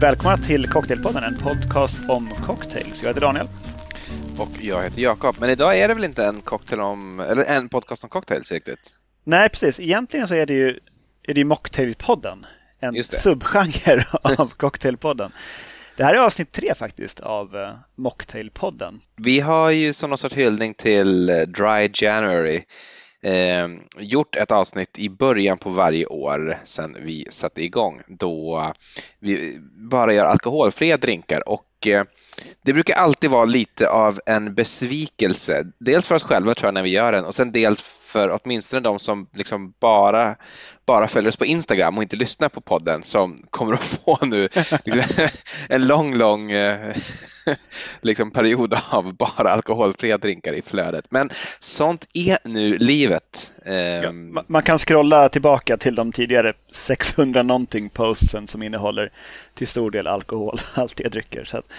Välkomna till Cocktailpodden, en podcast om cocktails. Jag heter Daniel. Och jag heter Jakob. Men idag är det väl inte en, cocktail om, eller en podcast om cocktails riktigt? Nej, precis. Egentligen så är det ju, är det ju Mocktailpodden. En subgenre av Cocktailpodden. Det här är avsnitt tre faktiskt av uh, Mocktailpodden. Vi har ju som någon sorts hyllning till uh, Dry January eh, gjort ett avsnitt i början på varje år sedan vi satte igång då vi bara gör alkoholfria drinkar och eh, det brukar alltid vara lite av en besvikelse. Dels för oss själva tror jag när vi gör den och sen dels för åtminstone de som liksom bara, bara följer oss på Instagram och inte lyssnar på podden som kommer att få nu en lång, lång eh, liksom period av bara alkoholfria drinkar i flödet. Men sånt är nu livet. Ja, ehm, man kan scrolla tillbaka till de tidigare 600 någonting postsen som innehåller till stor del alkoholhaltiga drycker. Så att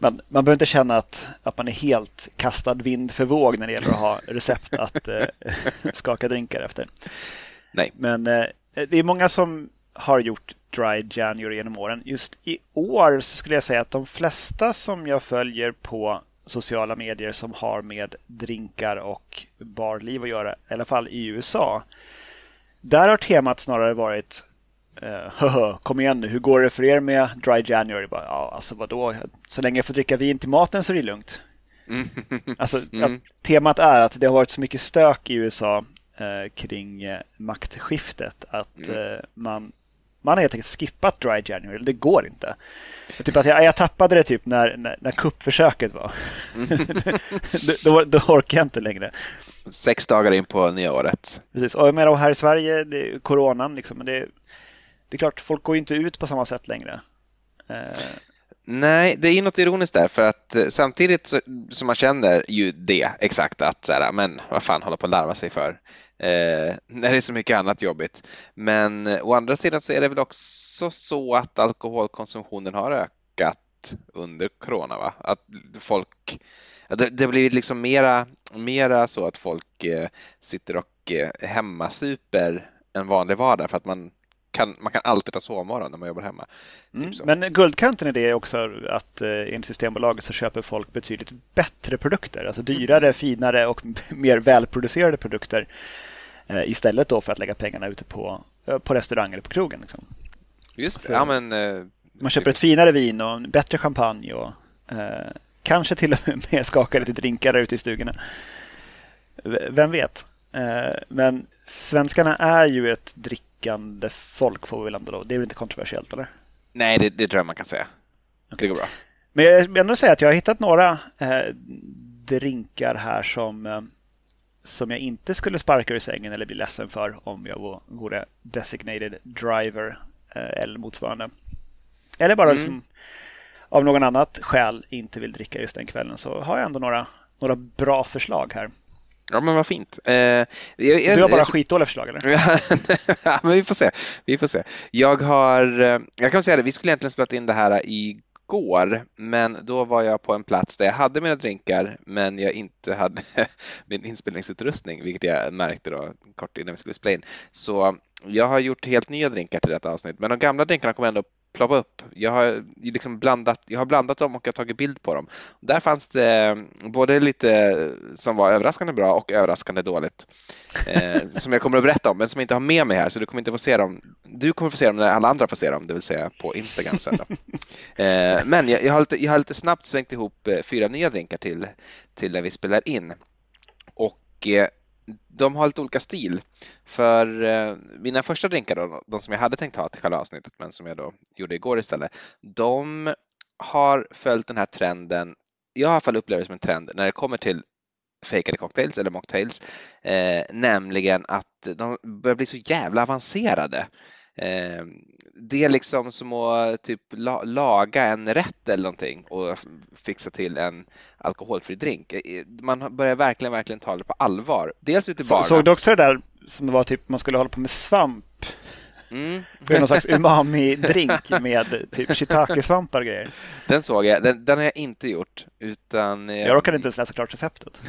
man, man behöver inte känna att, att man är helt kastad vind för våg när det gäller att ha recept att eh, skaka drinkar efter. Nej. Men eh, det är många som har gjort Dry January genom åren. Just i år så skulle jag säga att de flesta som jag följer på sociala medier som har med drinkar och barliv att göra, i alla fall i USA. Där har temat snarare varit uh, kom igen nu, hur går det för er med Dry January? Bara, ja, alltså vadå? Så länge jag får dricka vin till maten så är det lugnt. Mm. Alltså, mm. temat är att det har varit så mycket stök i USA eh, kring eh, maktskiftet att mm. eh, man man har helt enkelt skippat Dry January. Det går inte. Typ att jag, jag tappade det typ när, när, när kuppförsöket var. då, då orkar jag inte längre. Sex dagar in på nya året. Precis. Och jag menar, här i Sverige, det är coronan, liksom, det, det är klart, folk går inte ut på samma sätt längre. Eh. Nej, det är något ironiskt där för att eh, samtidigt som man känner ju det exakt att så här, ah, men vad fan håller på att larva sig för eh, när det är så mycket annat jobbigt. Men eh, å andra sidan så är det väl också så att alkoholkonsumtionen har ökat under corona, va? Att folk det, det blir liksom mera, mera så att folk eh, sitter och eh, hemmasuper en vanlig vardag för att man kan, man kan alltid ta sovmorgon när man jobbar hemma. Mm. Typ men guldkanten i det är också att eh, enligt Systembolaget så köper folk betydligt bättre produkter. Alltså dyrare, mm. finare och mer välproducerade produkter eh, istället då för att lägga pengarna ute på, eh, på restaurang eller på krogen. Liksom. Just det. Ja, men, eh, man köper ett finare vin och bättre champagne och eh, kanske till och med skakar lite drinkar ute i stugorna. Vem vet? Eh, men svenskarna är ju ett drick drickande folk får vi väl ändå då. Det är väl inte kontroversiellt eller? Nej, det, det tror jag man kan säga. Okay. Det går bra. Men jag vill ändå säga att jag har hittat några eh, drinkar här som, eh, som jag inte skulle sparka ur sängen eller bli ledsen för om jag vore designated driver eh, eller motsvarande. Eller bara mm. liksom, av någon annat skäl inte vill dricka just den kvällen så har jag ändå några, några bra förslag här. Ja, men vad fint. Eh, jag, jag, du har bara skitdåliga förslag, eller? ja, men vi får se. Vi får se. Jag har, eh, jag kan säga det, vi skulle egentligen spela in det här igår, men då var jag på en plats där jag hade mina drinkar, men jag inte hade min inspelningsutrustning, vilket jag märkte då kort innan vi skulle spela in. Så jag har gjort helt nya drinkar till detta avsnitt, men de gamla drinkarna kommer ändå ploppa upp. Jag har, liksom blandat, jag har blandat dem och jag har tagit bild på dem. Där fanns det både lite som var överraskande bra och överraskande dåligt. Eh, som jag kommer att berätta om, men som jag inte har med mig här, så du kommer inte få se dem. Du kommer få se dem när alla andra får se dem, det vill säga på Instagram sen. Eh, men jag, jag, har lite, jag har lite snabbt svängt ihop eh, fyra nya drinkar till, till när vi spelar in. Och eh, de har lite olika stil. För eh, mina första drinkar, då, de som jag hade tänkt ha till själva avsnittet men som jag då gjorde igår istället, de har följt den här trenden, jag har i alla fall upplevt det som en trend när det kommer till fejkade cocktails eller mocktails, eh, nämligen att de börjar bli så jävla avancerade. Eh, det är liksom som att typ laga en rätt eller någonting och fixa till en alkoholfri drink. Man börjar verkligen, verkligen ta det på allvar. Dels ute i baren. Såg du också det där som det var typ man skulle hålla på med svamp? Mm. Det är någon slags umami-drink med typ shiitake-svampar och grejer. Den såg jag, den, den, har jag inte gjort. Utan jag, jag råkade inte ens läsa klart receptet.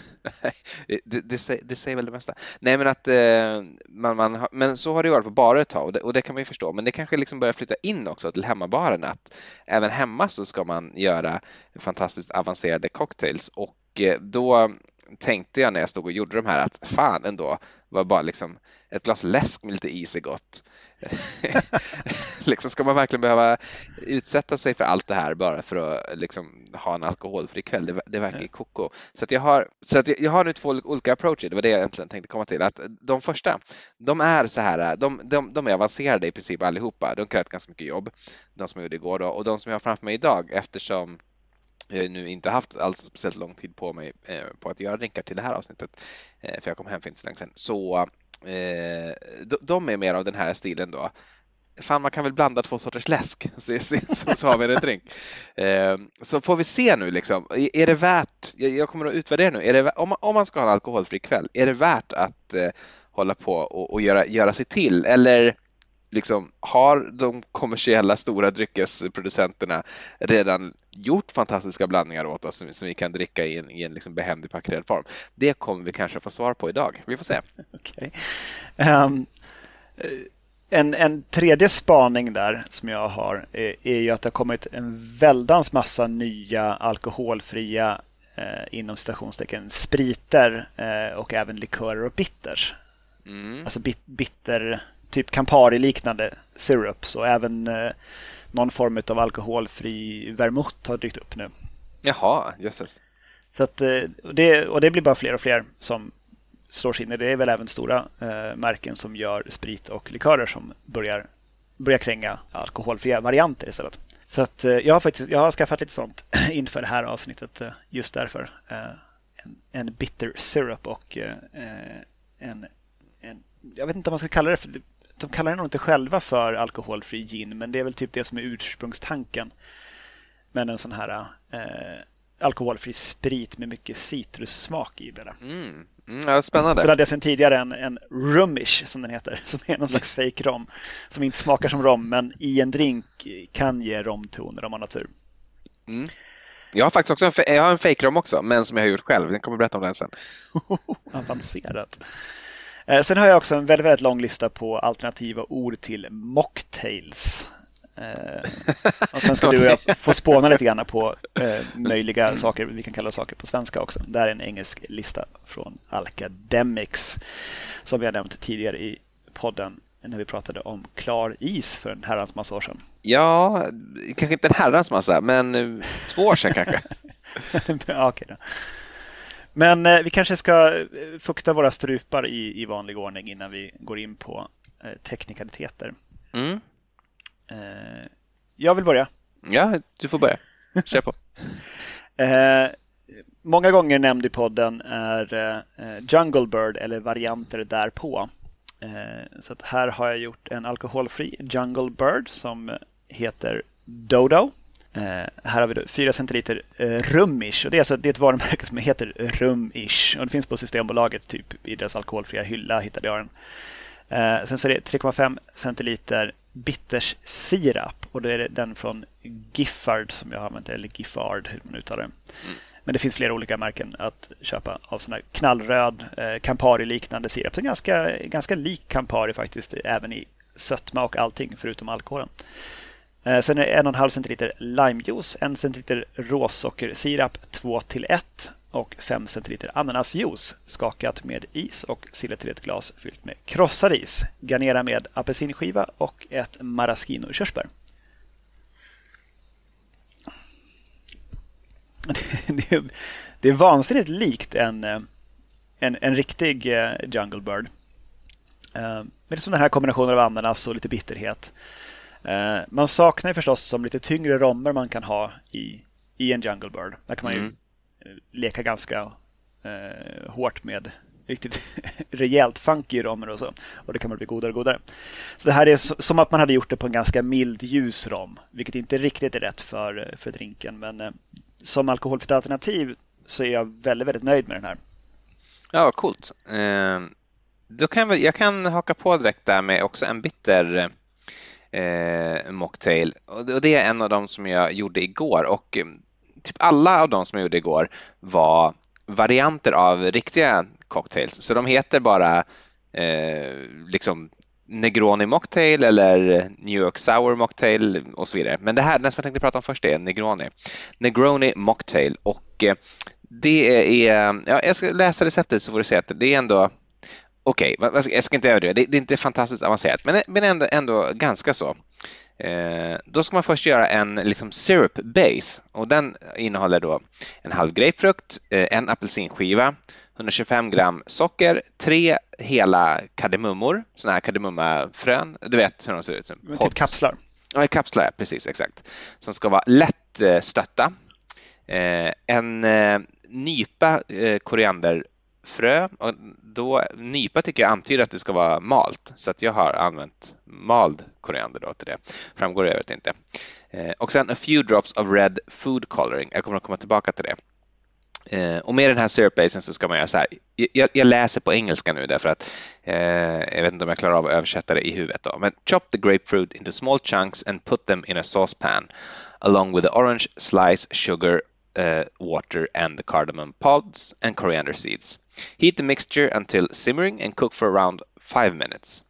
det, det, säger, det, säger väl det mesta. Nej men att eh, man, man har, men så har det varit på barer ett tag och det, och det, kan man ju förstå. Men det kanske liksom börjar flytta in också till hemmabaren att även hemma så ska man göra fantastiskt avancerade cocktails och eh, då tänkte jag när jag stod och gjorde de här att fan ändå var bara liksom ett glas läsk med lite is är gott. liksom, ska man verkligen behöva utsätta sig för allt det här bara för att liksom, ha en alkoholfri kväll? Det, det verkar koko. Så, jag, har, så att jag, jag har nu två olika approacher, det var det jag egentligen tänkte komma till. Att de första, de är så här, de, de, de är avancerade i princip allihopa. De kräver ganska mycket jobb, de som jag gjorde igår då. Och de som jag har framför mig idag eftersom jag nu inte haft alls speciellt lång tid på mig eh, på att göra drinkar till det här avsnittet, eh, för jag kom hem för inte så länge sedan. Så eh, de är mer av den här stilen då. Fan, man kan väl blanda två sorters läsk så, så, så har vi en drink. Eh, så får vi se nu liksom. Är det värt, jag kommer att utvärdera nu, är det, om, man, om man ska ha en alkoholfri kväll, är det värt att eh, hålla på och, och göra, göra sig till eller liksom, har de kommersiella stora dryckesproducenterna redan gjort fantastiska blandningar åt oss som, som vi kan dricka i en, i en liksom behändig paketerad form? Det kommer vi kanske få svar på idag. Vi får se. Okay. Um, ehm, en, en tredje spaning där som jag har är, är ju att det har kommit en väldans massa nya alkoholfria eh, inom citationstecken spriter eh, och även likörer och bitters. Mm. Alltså bit, bitter typ Campari-liknande syrups och även eh, någon form av alkoholfri vermouth har dykt upp nu. Jaha, jösses. Så att, eh, det, och det blir bara fler och fler som slår sig in i det. är väl även stora eh, märken som gör sprit och likörer som börjar, börjar kränga alkoholfria varianter istället. Så att, eh, jag, har faktiskt, jag har skaffat lite sånt inför det här avsnittet eh, just därför. Eh, en, en bitter syrup och en, en, jag vet inte vad man ska kalla det för de kallar det nog inte själva för alkoholfri gin, men det är väl typ det som är ursprungstanken. Men en sån här eh, alkoholfri sprit med mycket citrussmak i. Det. Mm. Mm, spännande. Så hade jag sedan tidigare en, en rumish som den heter, som är någon slags fake rom som inte smakar som rom, men i en drink kan ge romtoner om man har tur. Mm. Jag har faktiskt också en, jag har en fake rom också, men som jag har gjort själv. Jag kommer berätta om den sen. Avancerat. Eh, sen har jag också en väldigt, väldigt lång lista på alternativa ord till mocktails. Eh, och sen ska du och jag få spåna lite grann på eh, möjliga saker, vi kan kalla saker på svenska också. Det här är en engelsk lista från Alcademics som vi har nämnt tidigare i podden när vi pratade om klar is för en herrans massa år sedan. Ja, kanske inte en herrans massa, men två år sedan kanske. okay då. Men eh, vi kanske ska eh, fukta våra strupar i, i vanlig ordning innan vi går in på eh, teknikaliteter. Mm. Eh, jag vill börja. Ja, du får börja. Kör på. Eh, många gånger nämnd i podden är eh, Jungle Bird eller varianter därpå. så här har jag gjort en alkoholfri Jungle Bird som heter Dodo. Eh, här har vi då 4 centiliter eh, Rumish och det är, alltså, det är ett varumärke som heter Rumish och det finns på Systembolaget, typ i deras alkoholfria hylla hittade jag den. Eh, sen så är det 3,5 centiliter bitters sirap och då är det den från Giffard som jag har använt, eller Giffard hur man uttalar det. Mm. Men det finns flera olika märken att köpa av sån här knallröd eh, Campari-liknande sirap. Så ganska, ganska lik Campari faktiskt, även i sötma och allting förutom alkoholen. Eh, sen är det 1,5 centiliter limejuice, 1 centiliter råsockersirap 2 till 1 och 5 centiliter ananasjuice skakat med is och silla till ett glas fyllt med krossad is. Garnera med apelsinskiva och ett maraschino-körsbär. Det är vansinnigt likt en, eh, en, en riktig eh, Jungle Bird. Men det är som den här kombinationen av ananas och lite bitterhet. Eh, man saknar ju förstås som lite tyngre rommer man kan ha i, i en Jungle Bird. Där kan man ju mm. leka ganska eh, hårt med riktigt rejält funky rommer och så. Och det kan man bli godare och godare. Så det här är som att man hade gjort det på en ganska mild ljus rom, vilket inte riktigt är rätt för, för drinken. Men eh, som alkoholfritt alternativ så är jag väldigt, väldigt nöjd med den här. Ja, coolt. Eh, då kan jag, jag kan haka på direkt där med också en bitter eh, mocktail och det är en av dem som jag gjorde igår och eh, typ alla av dem som jag gjorde igår var varianter av riktiga cocktails så de heter bara eh, liksom Negroni Mocktail eller New York Sour Mocktail och så vidare. Men det här, den som jag tänkte prata om först är Negroni. Negroni Mocktail och eh, det är, ja, jag ska läsa receptet så får du se att det är ändå okej, okay, jag ska inte överdriva, det, det, är inte fantastiskt avancerat men, men ändå, ändå ganska så. Eh, då ska man först göra en liksom syrup base och den innehåller då en halv grapefrukt, eh, en apelsinskiva, 125 gram socker, tre hela kardemummor, sådana här kardemummafrön. Du vet hur de ser ut. Som typ kapslar? Ja, kapslar, precis exakt. Som ska vara lätt eh, stötta. Eh, en eh, nypa frö Och då, nypa tycker jag antyder att det ska vara malt, så att jag har använt mald koriander då till det. Framgår det övrigt inte. Eh, och sen a few drops of red food coloring. Jag kommer att komma tillbaka till det. Eh, och med den här syrup-basen så ska man göra så här. Jag, jag, läser på engelska nu därför att eh, jag vet inte om jag klarar av att översätta det i huvudet. Då. Men chop the grapefruit into small chunks and put them in a saucepan along with the orange slice, sugar, uh, water and the cardamom pods and coriander seeds. Heat the mixture until simmering and cook for around five minutes.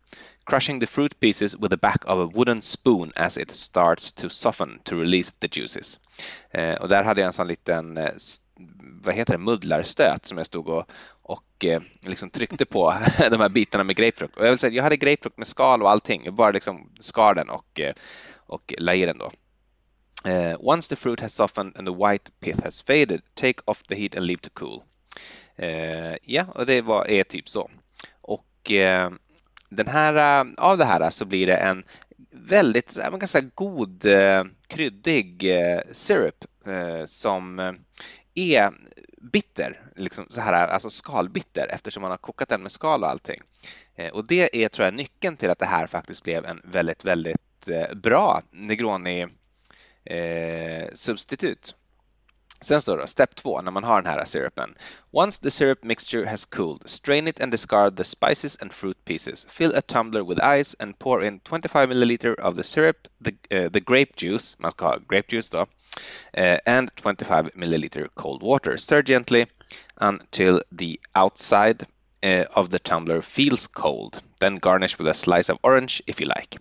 Crushing the fruit pieces with the back of a wooden spoon as it starts to soften to release the juices. Eh, och där hade jag en sån liten eh, vad heter det, muddlarstöt som jag stod och, och eh, liksom tryckte på de här bitarna med grapefrukt. Och jag, vill säga, jag hade grapefrukt med skal och allting, jag bara liksom skar den och, eh, och la i den då. Uh, once the fruit has softened and the white pith has faded, take off the heat and leave to cool. Uh, ja, och det var, är typ så. Och uh, den här, eh, av det här så blir det en väldigt man kan säga, god eh, kryddig syrup som är bitter, liksom så här, alltså skalbitter eftersom man har kokat den med skal och allting. Och det är tror jag nyckeln till att det här faktiskt blev en väldigt, väldigt bra Negroni eh, substitut. Sen står det step 2 när man har den här syrupen. Once the syrup mixture has cooled, strain it and discard the spices and fruit pieces. Fill a tumbler with ice and pour in 25 milliliter of the syrup, the, uh, the grape juice, man ska ha grape juice då, uh, and 25 milliliter cold water. Stir gently until the outside uh, of the tumbler feels cold. Then garnish with a slice of orange if you like.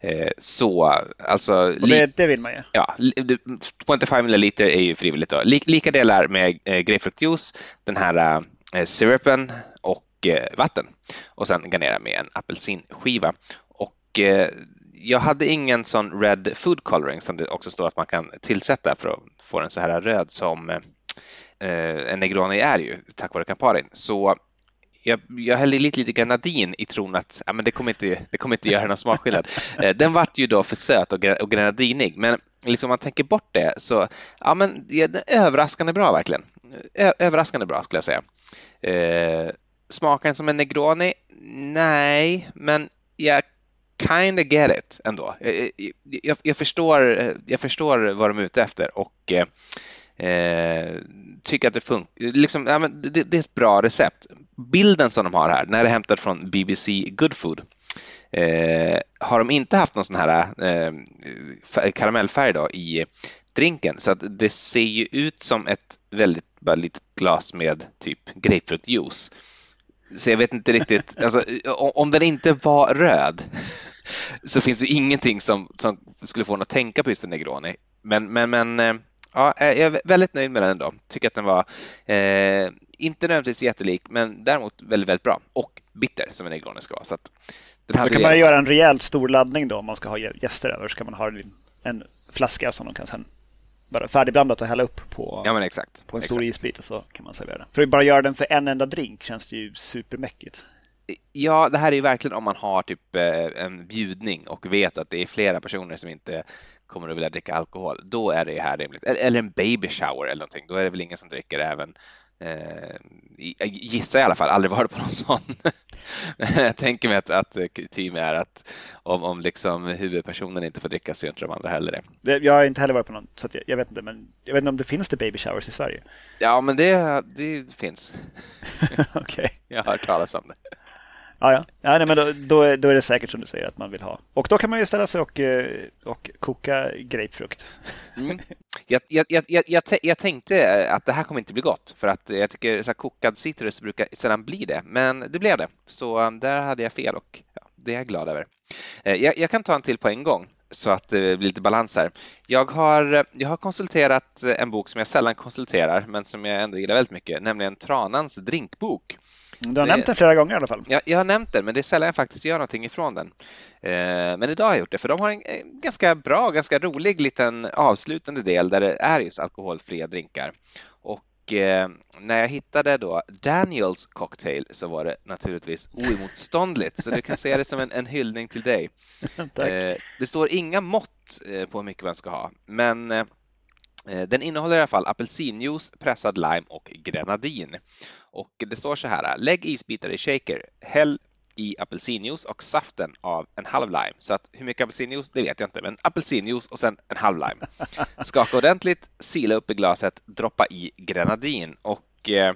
Eh, så alltså... Och det, det vill man ju. Ja, 25 ml är ju frivilligt. Då. Lika delar med eh, grapefruktjuice, den här eh, syrupen och vatten och sen garnera med en apelsinskiva. Och jag hade ingen sån red food coloring som det också står att man kan tillsätta för att få den så här röd som en Negroni är ju tack vare Camparin. Så jag, jag hällde lite, lite grenadin i tron att ja, men det, kommer inte, det kommer inte göra någon smakskillnad. Eh, den vart ju då för söt och, och grenadinig, men liksom om man tänker bort det så ja, men ja, det är överraskande bra verkligen. Ö överraskande bra skulle jag säga. Eh, smakar den som en Negroni? Nej, men jag kind of get it ändå. Jag, jag, jag, förstår, jag förstår vad de är ute efter och Eh, tycker att det funkar. Liksom, ja, det, det, är ett bra recept. Bilden som de har här, den här är hämtad från BBC Good Food. Eh, har de inte haft någon sån här eh, karamellfärg då i drinken så att det ser ju ut som ett väldigt bara litet glas med typ grapefruktjuice. Så jag vet inte riktigt, alltså, om den inte var röd så finns det ingenting som, som skulle få en att tänka på just en Negroni. Men, men, men eh, ja, jag är väldigt nöjd med den ändå. Tycker att den var eh, inte nödvändigtvis jättelik, men däremot väldigt, väldigt bra och bitter som en Negroni ska vara. Så att den då kan man göra en rejält stor laddning då om man ska ha gäster över. Så kan man ha en flaska som de kan sen bara färdigblandat och hälla upp på, ja, exakt. på en exakt. stor isbit och så kan man servera den. För att bara göra den för en enda drink känns det ju supermäckigt. Ja, det här är ju verkligen om man har typ eh, en bjudning och vet att det är flera personer som inte kommer att vilja dricka alkohol. Då är det här rimligt. Eller en baby shower eller någonting. Då är det väl ingen som dricker även eh, gissar i alla fall, aldrig varit på någon sån. jag tänker mig att, att kutym är att om, om liksom huvudpersonen inte får dricka så gör inte de andra heller det. Jag har inte heller varit på någon, så jag, jag, vet inte, men jag vet inte om det finns det baby showers i Sverige? Ja, men det, det finns. Okej. Okay. Jag har hört talas om det. Ja, ja. ja nej, men då, då, är, då är det säkert som du säger att man vill ha. Och då kan man ju ställa sig och, eh, och koka grapefrukt. Mm. Jag, jag, jag, jag, jag tänkte att det här kommer inte bli gott för att jag tycker så kokad citrus brukar sällan bli det, men det blev det. Så där hade jag fel och ja, det är jag glad över. Jag, jag kan ta en till på en gång så att det blir lite balans här. Jag har, jag har konsulterat en bok som jag sällan konsulterar men som jag ändå gillar väldigt mycket, nämligen Tranans drinkbok. Du har det, nämnt den flera gånger i alla fall. Ja, jag har nämnt den, men det är sällan jag faktiskt gör någonting ifrån den. Eh, men idag har jag gjort det, för de har en, en ganska bra, ganska rolig liten avslutande del där det är just alkoholfria drinkar. Och eh, när jag hittade då Daniels cocktail så var det naturligtvis oemotståndligt, så du kan se det som en, en hyllning till dig. eh, det står inga mått eh, på hur mycket man ska ha, men eh, den innehåller i alla fall apelsinjuice, pressad lime och grenadin. Och det står så här, lägg isbitar i shaker, häll i apelsinjuice och saften av en halv lime. Så att hur mycket apelsinjuice, det vet jag inte, men apelsinjuice och sen en halv lime. Skaka ordentligt, sila upp i glaset, droppa i grenadin och eh,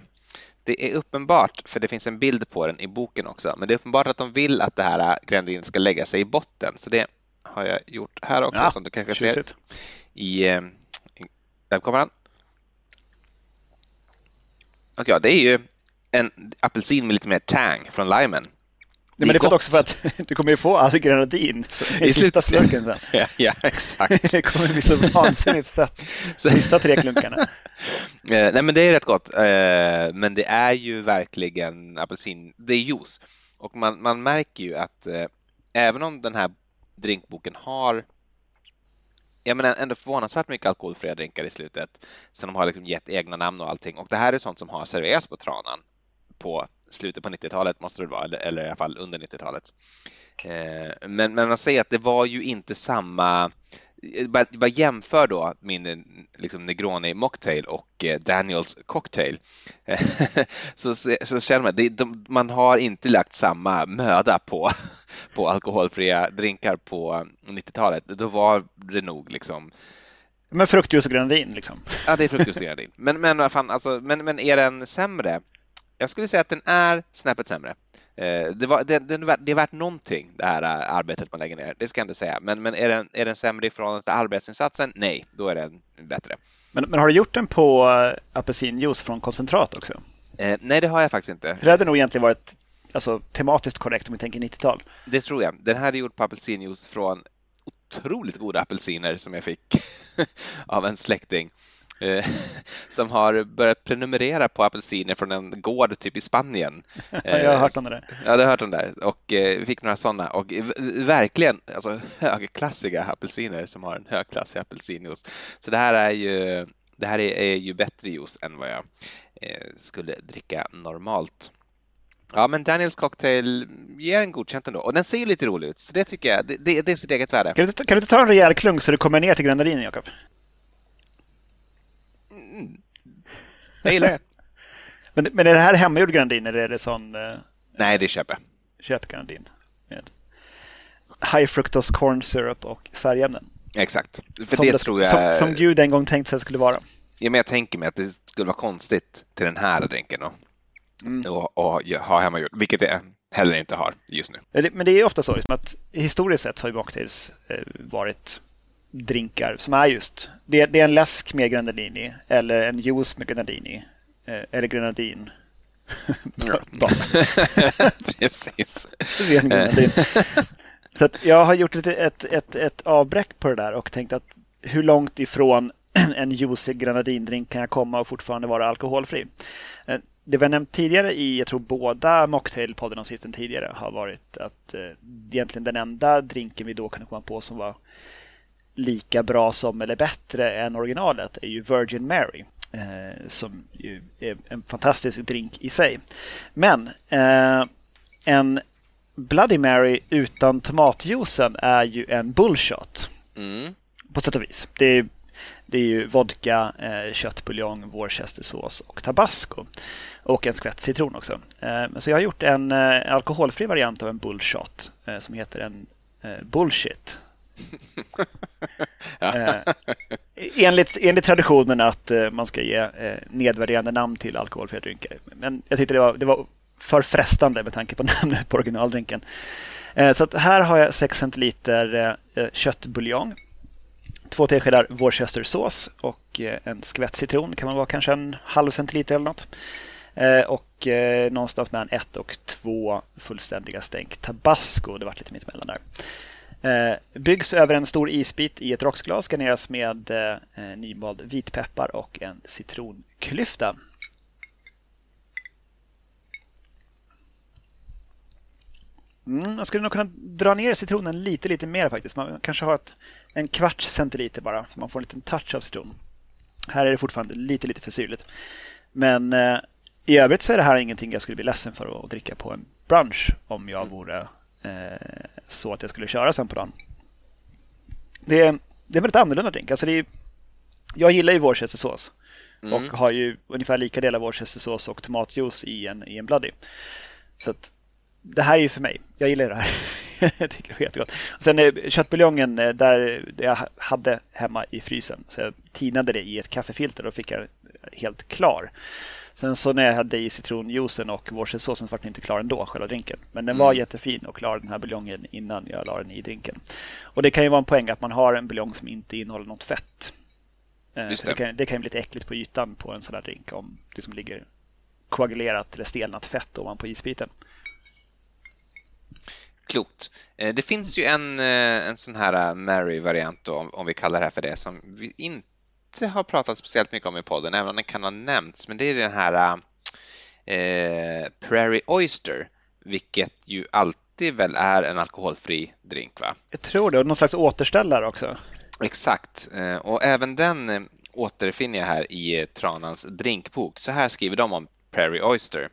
det är uppenbart, för det finns en bild på den i boken också, men det är uppenbart att de vill att det här grenadin ska lägga sig i botten. Så det har jag gjort här också, ja, som du kanske ser i, eh, i webbkameran. Och ja, det är ju en apelsin med lite mer tang från limen. Nej, men det är för också för att du kommer ju få all grenadin i sista slurken sen. ja, ja, exakt. det kommer bli så vansinnigt sött. Sista tre klunkarna. Eh, nej, men det är rätt gott. Eh, men det är ju verkligen apelsin. Det är juice. Och man, man märker ju att eh, även om den här drinkboken har jag menar ändå förvånansvärt mycket alkoholfria drinkar i slutet. Sen de har liksom gett egna namn och allting. Och det här är sånt som har serverats på Tranan på slutet på 90-talet måste det vara, eller, eller i alla fall under 90-talet. Eh, men, men man säger att det var ju inte samma bara, bara jämför då min liksom, Negroni Mocktail och eh, Daniels Cocktail så, så känner man att man har inte lagt samma möda på, på alkoholfria drinkar på 90-talet. Då var det nog liksom men fruktjuice och grenadin liksom? Ja, det är fruktjuice och grenadin. Men, men, fan, alltså, men, men är den sämre? Jag skulle säga att den är snäppet sämre. Eh, det, var, det, det, är värt någonting, det här eh, arbetet man lägger ner. Det ska jag inte säga. Men, men är, den, är den sämre i förhållande till arbetsinsatsen? Nej, då är den bättre. Men, men har du gjort den på eh, apelsinjuice från koncentrat också? Eh, nej, det har jag faktiskt inte. Det hade nog egentligen varit alltså, tematiskt korrekt om vi tänker 90-tal. Det tror jag. Den här är gjord på apelsinjuice från otroligt goda apelsiner som jag fick av en släkting. Eh, som har börjat prenumerera på apelsiner från en gård typ i Spanien. jag har hört om det där. Ja, du har hört om det och eh, fick några sådana och verkligen alltså, högklassiga apelsiner som har en högklassig apelsinjuice. Så det här är ju, det här är, är ju bättre juice än vad jag eh, skulle dricka normalt. Ja, men Daniels cocktail ger en godkänt ändå. Och den ser lite rolig ut, så det tycker jag, det, det, det är sitt eget värde. Kan du, kan du inte ta en rejäl klunk så du kommer ner till grenadinen, Jakob? Jag gillar det. men, men är det här hemmagjord granadin eller är det sån? Eh, Nej, det är köpe. Köpgranadin. Med high fructose corn syrup och färgämnen. Exakt. För som det, det tror jag... Som, som Gud en gång tänkt sig att det skulle vara. Ja, men jag tänker mig att det skulle vara konstigt till den här drinken och, mm. och, och ha hemmagjord, vilket jag heller inte har just nu. Men det är ofta så liksom att historiskt sett har ju mocktails eh, varit drinkar som är just det, det är en läsk med grenadini eller en juice med grenadini eh, eller grenadin. Precis. Ren grenadin. Så jag har gjort ett, ett, ett, ett avbräck på det där och tänkt att hur långt ifrån en juicy grenadindrink kan jag komma och fortfarande vara alkoholfri? Eh, det vi har nämnt tidigare i, jag tror båda mocktailpodden och tidigare har varit att eh, egentligen den enda drinken vi då kunde komma på som var lika bra som eller bättre än originalet är ju Virgin Mary. Eh, som ju är en fantastisk drink i sig. Men eh, en Bloody Mary utan tomatjuicen är ju en bullshot. Mm. På sätt och vis. Det är, det är ju vodka, eh, köttbuljong, worcestersås och tabasco. Och en skvätt citron också. Eh, så jag har gjort en eh, alkoholfri variant av en bullshot eh, som heter en eh, ja. eh, enligt, enligt traditionen att eh, man ska ge eh, nedvärderande namn till alkoholfria drinkar. Men jag tyckte det var, det var för frestande med tanke på namnet på originaldrinken. Eh, så här har jag 6 centiliter eh, eh, köttbuljong, två teskedar worcestersås och eh, en skvätt citron. kan man vara kanske en halv centiliter eller något. Och någonstans mellan ett och två fullständiga stänk tabasco. Det var lite mittemellan där. Byggs över en stor isbit i ett rocksglas, garneras med nymald vitpeppar och en citronklyfta. Mm, jag skulle nog kunna dra ner citronen lite, lite mer faktiskt. Man kanske har ett, en kvarts centiliter bara, så man får en liten touch av citron. Här är det fortfarande lite, lite för syrligt. Men eh, i övrigt så är det här ingenting jag skulle bli ledsen för att dricka på en brunch om jag mm. vore eh, så att jag skulle köra sen på dagen. Det är, det är väldigt annorlunda drink. Alltså det är, jag gillar ju worcestersås mm. och har ju ungefär lika delar worcestersås och tomatjuice i en, i en bloody. Så att det här är ju för mig. Jag gillar det här. jag tycker det är jättegott. Och sen eh, köttbuljongen eh, där jag hade hemma i frysen. Så jag tinade det i ett kaffefilter och fick jag helt klar. Sen så när jag hade i citronjuicen och worcestersåsen så var den inte klar ändå, själva drinken. Men den var mm. jättefin och klar den här buljongen innan jag la den i drinken. Och det kan ju vara en poäng att man har en buljong som inte innehåller något fett. Eh, det. Det, kan, det kan bli lite äckligt på ytan på en sån här drink om det som ligger koagulerat eller stelnat fett ovanpå isbiten klokt. Eh, det finns ju en, eh, en sån här Mary-variant, om vi kallar det här för det, som vi inte har pratat speciellt mycket om i podden, även om den kan ha nämnts, men det är den här eh, Prairie Oyster, vilket ju alltid väl är en alkoholfri drink, va? Jag tror det, och någon slags återställare också. Exakt, och även den återfinner jag här i Tranans drinkbok. Så här skriver de om Prairie Oyster.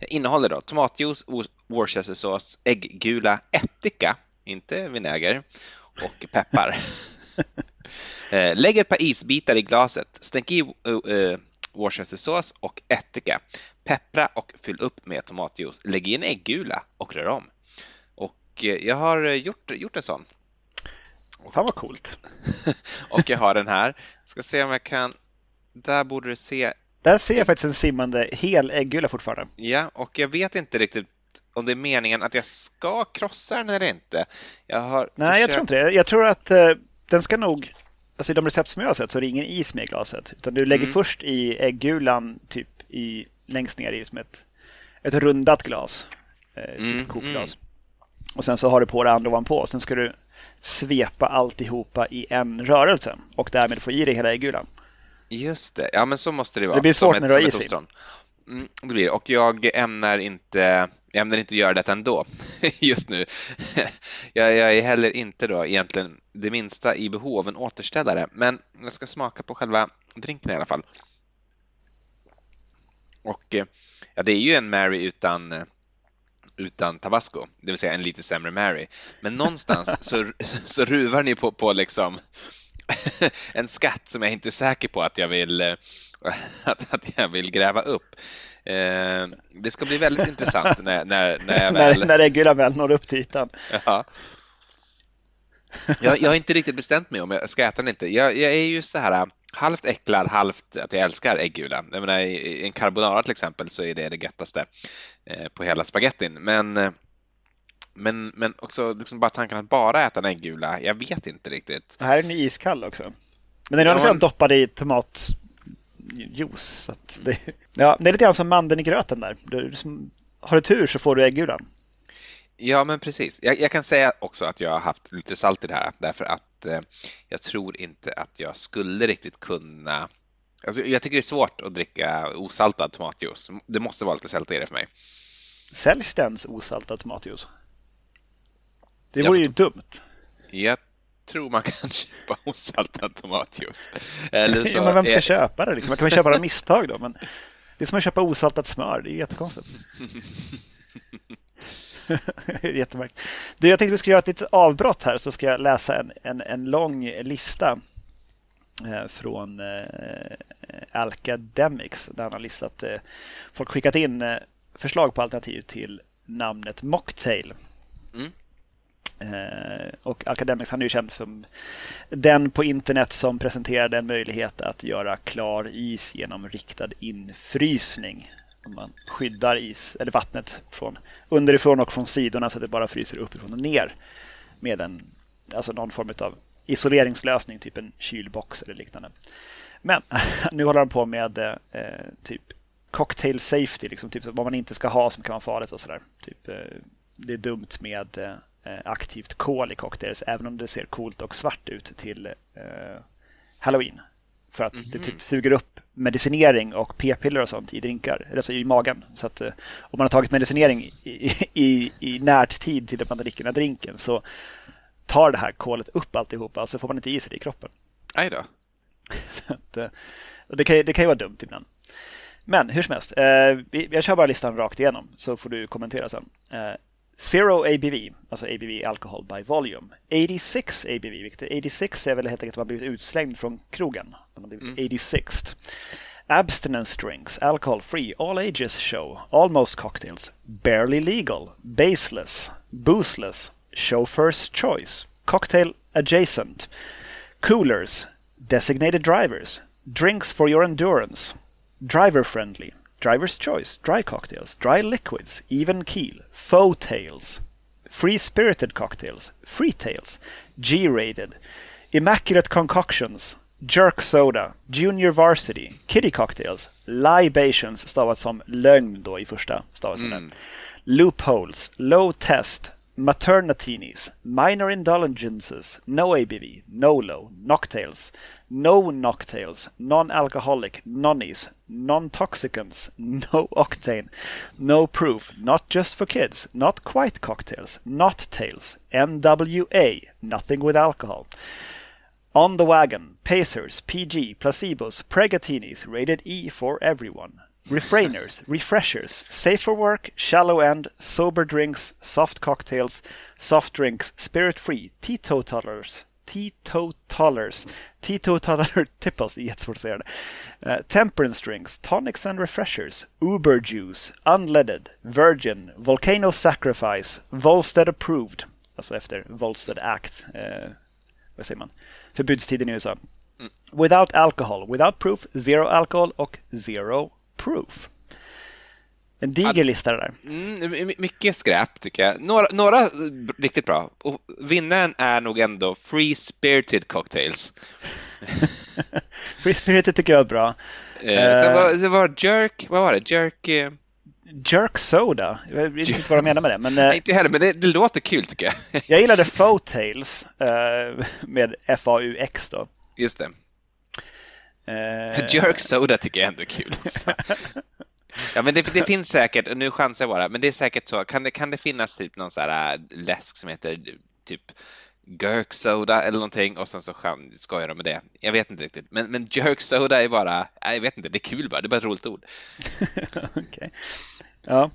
Innehåller då tomatjuice, worcestersås, ägggula, ättika, inte vinäger, och peppar. Eh, lägg ett par isbitar i glaset, stänk i uh, worcestersås och ättika. Peppra och fyll upp med tomatjuice. Lägg i en äggula och rör om. Och jag har gjort, gjort en sån. Fan vad coolt. och jag har den här. Ska se om jag kan... Där borde du se där ser jag faktiskt en simmande hel äggula fortfarande. Ja, och jag vet inte riktigt om det är meningen att jag ska krossa den eller inte. Jag har Nej, försökt... jag tror inte det. Jag tror att uh, den ska nog... Alltså i de recept som jag har sett så är det ingen is med i glaset. Utan du lägger mm. först i äggulan typ i, längst ner i som ett, ett rundat glas. Eh, typ mm. kokglas. Mm. Och sen så har du på det andra ovanpå. Sen ska du svepa alltihopa i en rörelse och därmed få i dig hela äggulan. Just det, ja men så måste det vara. Det blir svårt när du har is mm, det blir Och jag ämnar inte, jag ämnar inte göra det ändå just nu. jag, jag, är heller inte då egentligen det minsta i behov av en återställare, men jag ska smaka på själva drinken i alla fall. Och ja, det är ju en Mary utan utan tabasco, det vill säga en lite sämre Mary. Men någonstans så, så ruvar ni på, på liksom en skatt som jag inte är säker på att jag vill, eh, att, att jag vill gräva upp. Eh, det ska bli väldigt intressant när, när, när jag väl... när, när äggula väl når upp till ytan. Ja. Jag, jag har inte riktigt bestämt mig om jag ska äta den inte. Jag, jag är ju så här äh, halvt äcklad, halvt att jag älskar äggula. Jag menar, I en carbonara till exempel så är det det göttaste eh, på hela spagettin. Men men, men också liksom bara tanken att bara äta en äggula, jag vet inte riktigt. här är den iskall också. Men den är ja, man... doppad i tomatjuice. det, ja, det är lite grann som mandeln i gröten där. Du, har du tur så får du äggulan. Ja, men precis. Jag, jag, kan säga också att jag har haft lite salt i det här därför att eh, jag tror inte att jag skulle riktigt kunna Alltså, jag tycker det är svårt att dricka osaltad tomatjuice. Det måste vara lite salt i det för mig. Säljs det ens osaltad tomatjuice? Det vore ju dumt. Jag tror man kan köpa osaltad tomatjuice. Eller så ja, men vem ska är... köpa det? Liksom? Man kan väl köpa det av misstag då? Men det är som att köpa osaltat smör. Det är jättekonstigt. Jättemärkligt. Du, jag tänkte vi ska göra ett litet avbrott här så ska jag läsa en, en, en lång lista eh, från eh, Alcademics där han har listat eh, folk skickat in förslag på alternativ till namnet Mocktail. Mm. Eh, och Academics han är ju känd som den på internet som presenterade en möjlighet att göra klar is genom riktad infrysning. Man skyddar is, eller vattnet från underifrån och från sidorna så att det bara fryser uppifrån och ner med en, alltså någon form av isoleringslösning, typ en kylbox eller liknande. Men nu håller de på med eh, typ cocktail safety, liksom, typ vad man inte ska ha som kan vara farligt och sådär. Typ, eh, det är dumt med eh, aktivt kol i cocktails, även om det ser coolt och svart ut till eh, halloween. För att mm -hmm. det typ mhm. suger upp medicinering och p-piller och sånt i drinkar, alltså i magen. Så att om man har tagit medicinering i, i, i närtid till att man dricker den här drinken så tar det här kolet upp alltihopa och så får man inte i sig det i kroppen. Aj då. Så att, det, kan, det kan ju vara dumt ibland. Men hur som helst, eh, jag kör bara listan rakt igenom så får du kommentera sen. Zero ABV, alltså ABV alcohol by volume. 86 ABV, vilket 86 är väl helt enkelt att man blivit utslängd från krogen. Man har blivit mm. 86. Abstinence drinks, alcohol free, all ages show, almost cocktails, barely legal, baseless, boozeless, chauffeur's choice, cocktail adjacent, coolers, designated drivers, drinks for your endurance, driver friendly, driver's choice, dry cocktails, dry liquids, even keel, faux tails, free spirited cocktails, free tails, G rated, immaculate concoctions, jerk soda, junior varsity, kitty cocktails, libations stavat som lögn då i första stavelsen. Mm. Loopholes, low test, maternatinis, minor indulgences, no ABV, no low, noctails, no noctails, non-alcoholic, nonnies, non-toxicants, no octane, no proof, not just for kids, not quite cocktails, not tails, NWA, nothing with alcohol. On the wagon, pacers, PG, placebos, pregatinis, rated E for everyone. refrainers, refreshers, Safer work, shallow end, sober drinks, soft cocktails, soft drinks, spirit free, teetotalers, teetotalers, teetotaler tipples, det är jättesvårt att säga det. Uh, temperance drinks, tonics and refreshers, uber juice, unleaded, virgin, volcano sacrifice, Volstead approved, alltså efter Volstead Act, uh, vad säger man, förbudstiden i USA. Mm. Without alcohol, without proof, zero alcohol och zero Proof. En diger lista det där. Mm, mycket skräp tycker jag. Några, några riktigt bra. Och vinnaren är nog ändå Free Spirited Cocktails. Free Spirited tycker jag är bra. Eh, sen var, det var Jerk, vad var det? Jerk... Eh... Jerk Soda. Jag vet inte vad de menar med det. Men, eh, inte heller, men det, det, låter kul tycker jag. jag gillade Tales eh, med F-A-U-X då. Just det. Eh... Jerk Soda tycker jag ändå är kul. Ja, men det, det, finns säkert, nu chansar jag bara, men det är säkert så. Kan det, kan det finnas typ någon så här äh, läsk som heter typ Jerk Soda eller någonting och sen så skojar de med det. Jag vet inte riktigt, men, men Jerk Soda är bara, jag vet inte, det är kul bara, det är bara ett roligt ord. okay. Ja.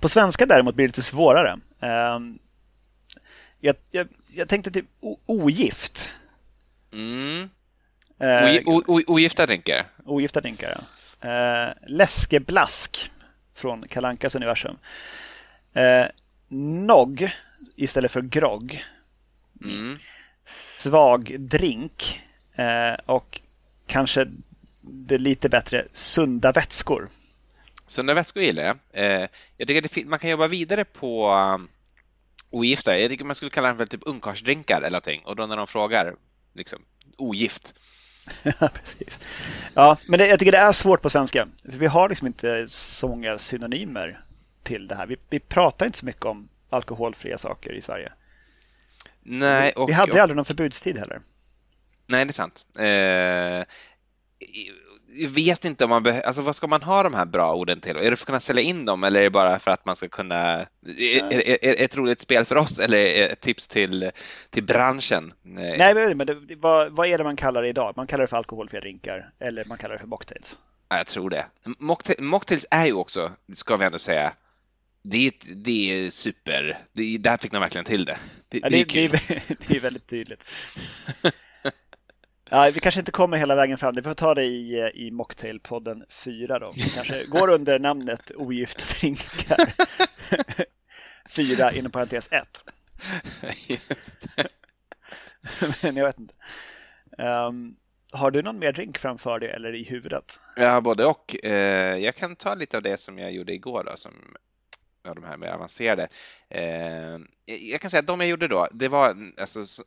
På svenska däremot blir det lite svårare. Um, jag, jag, jag, tänkte typ ogift. Mm. Eh, ogifta drinkar? Ogifta drinkar, ja. Eh, läskeblask från Kalankas universum. Eh, nog istället för grogg. Mm. Svag drink eh, och kanske det lite bättre sunda vätskor. Sunda vätskor gillar jag. Eh, jag tycker att man kan jobba vidare på um, ogifta. Jag tycker man skulle kalla dem för typ ungkarlsdrinkar eller någonting och då när de frågar liksom ogift precis. Ja, men det, jag tycker det är svårt på svenska. För vi har liksom inte så många synonymer till det här. Vi, vi pratar inte så mycket om alkoholfria saker i Sverige. Nej, och, vi, vi hade och, aldrig någon förbudstid heller. Nej, det är sant. Eh, vet inte om man behöver, alltså vad ska man ha de här bra orden till? Är det för att kunna sälja in dem eller är det bara för att man ska kunna, är, är, är ett roligt spel för oss eller är ett tips till, till branschen? Nej, men det, vad, vad är det man kallar det idag? Man kallar det för alkoholfria drinkar eller man kallar det för mocktails? Ja, jag tror det. Mocktails är ju också, ska vi ändå säga, det är, det är super, det, där fick man verkligen till det. Det, ja, det, är, kul. det, är, det är väldigt tydligt. Ja, vi kanske inte kommer hela vägen fram. Vi får ta det i, i Mocktailpodden 4 då. Vi kanske går under namnet Ogifta drinkar. 4 inom parentes 1. Just Men jag vet inte. Um, Har du någon mer drink framför dig eller i huvudet? Ja, både och. Eh, jag kan ta lite av det som jag gjorde igår då, som av de här mer avancerade. Eh, jag kan säga att de jag gjorde då, det var, alltså,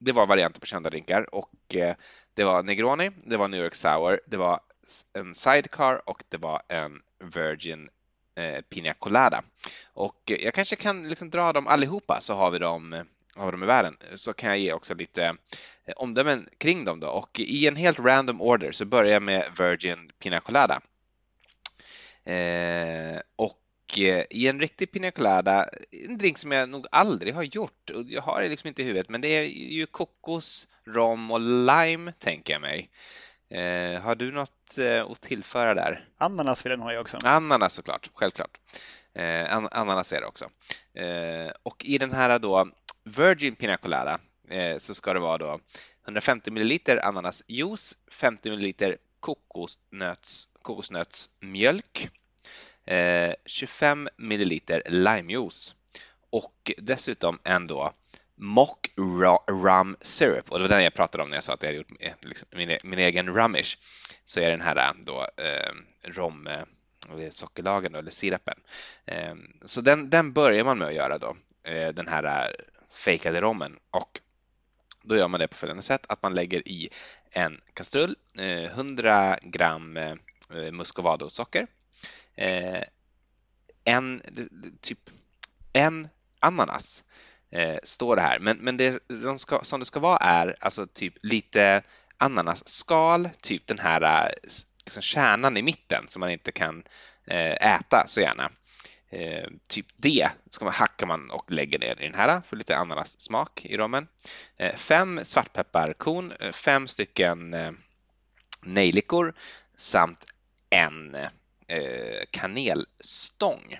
det var varianter på kända drinkar och eh, det var Negroni, det var New York Sour, det var en Sidecar och det var en Virgin eh, Pina Colada. Och jag kanske kan liksom dra dem allihopa så har vi dem av dem i världen så kan jag ge också lite eh, omdömen kring dem då och i en helt random order så börjar jag med Virgin Pina Colada. Eh, och i en riktig pina colada, en drink som jag nog aldrig har gjort och jag har det liksom inte i huvudet, men det är ju kokos, rom och lime tänker jag mig. Eh, har du något eh, att tillföra där? Ananas vill den ha jag också. Ananas såklart, självklart. Eh, an ananas är det också. Eh, och i den här då Virgin Pina Colada eh, så ska det vara då 150 ml ananasjuice, 50 ml kokosnöts, kokosnötsmjölk, Eh, 25 ml milliliter limejuice. Och dessutom en då Mock Rum Syrup. Och det var den jag pratade om när jag sa att jag hade gjort liksom, min, e-, min egen rummish Så är den här eh, då eh, rom eh, sockerlagen eller sirapen. Eh, så den, den börjar man med att göra då, eh, den här fejkade rommen. Och då gör man det på följande sätt att man lägger i en kastrull 100 gram muscovado-socker eh, en, typ en ananas eh, står det här. Men, men det de ska, som det ska vara är alltså typ lite ananasskal, typ den här eh, liksom kärnan i mitten som man inte kan eh, äta så gärna. Eh, typ det ska man, hackar man och lägger ner i den här för lite ananassmak i rommen. Eh, fem svartpepparkorn, eh, fem stycken eh, nejlikor samt en Eh, kanelstång.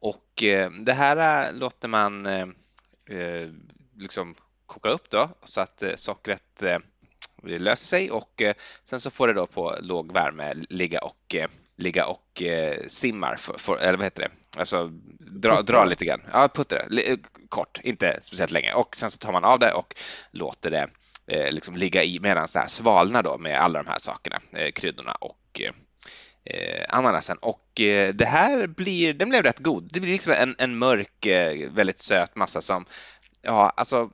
Och eh, det här låter man eh, liksom koka upp då så att sockret löser sig och sen så får det då på låg värme ligga och ligga och simmar, för, för, eller vad heter det? Alltså dra, dra lite grann. Ja, putta det kort, inte speciellt länge och sen så tar man av det och låter det liksom ligga i medan det här svalnar då med alla de här sakerna, kryddorna och eh, ananasen och eh, det här blir, den blev rätt god. Det blir liksom en, en mörk, eh, väldigt söt massa som, ja, alltså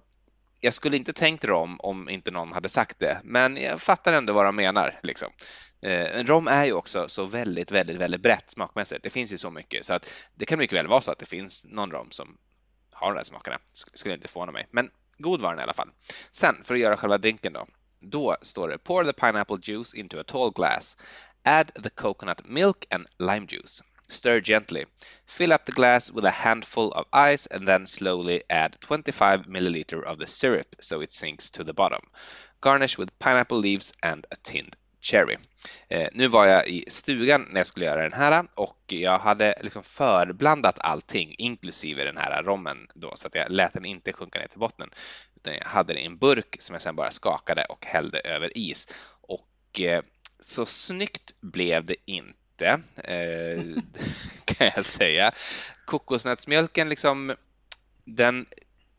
jag skulle inte tänkt rom om inte någon hade sagt det, men jag fattar ändå vad de menar. Liksom. Eh, rom är ju också så väldigt, väldigt, väldigt brett smakmässigt. Det finns ju så mycket så att det kan mycket väl vara så att det finns någon rom som har de där smakerna. Skulle inte förvåna mig, men god var den i alla fall. Sen för att göra själva drinken då. Då står det pour the pineapple juice into a tall glass Add the coconut milk and lime juice. Stir gently. Fill up the glass with a handful of ice and then slowly add 25 milliliter of the syrup so it sinks to the bottom. Garnish with pineapple leaves and a tinned cherry. Eh, nu var jag i stugan när jag skulle göra den här och jag hade liksom förblandat allting inklusive den här rommen då så att jag lät den inte sjunka ner till botten. Jag hade det i en burk som jag sen bara skakade och hällde över is. Och eh, så snyggt blev det inte, eh, kan jag säga. Kokosnötsmjölken liksom, den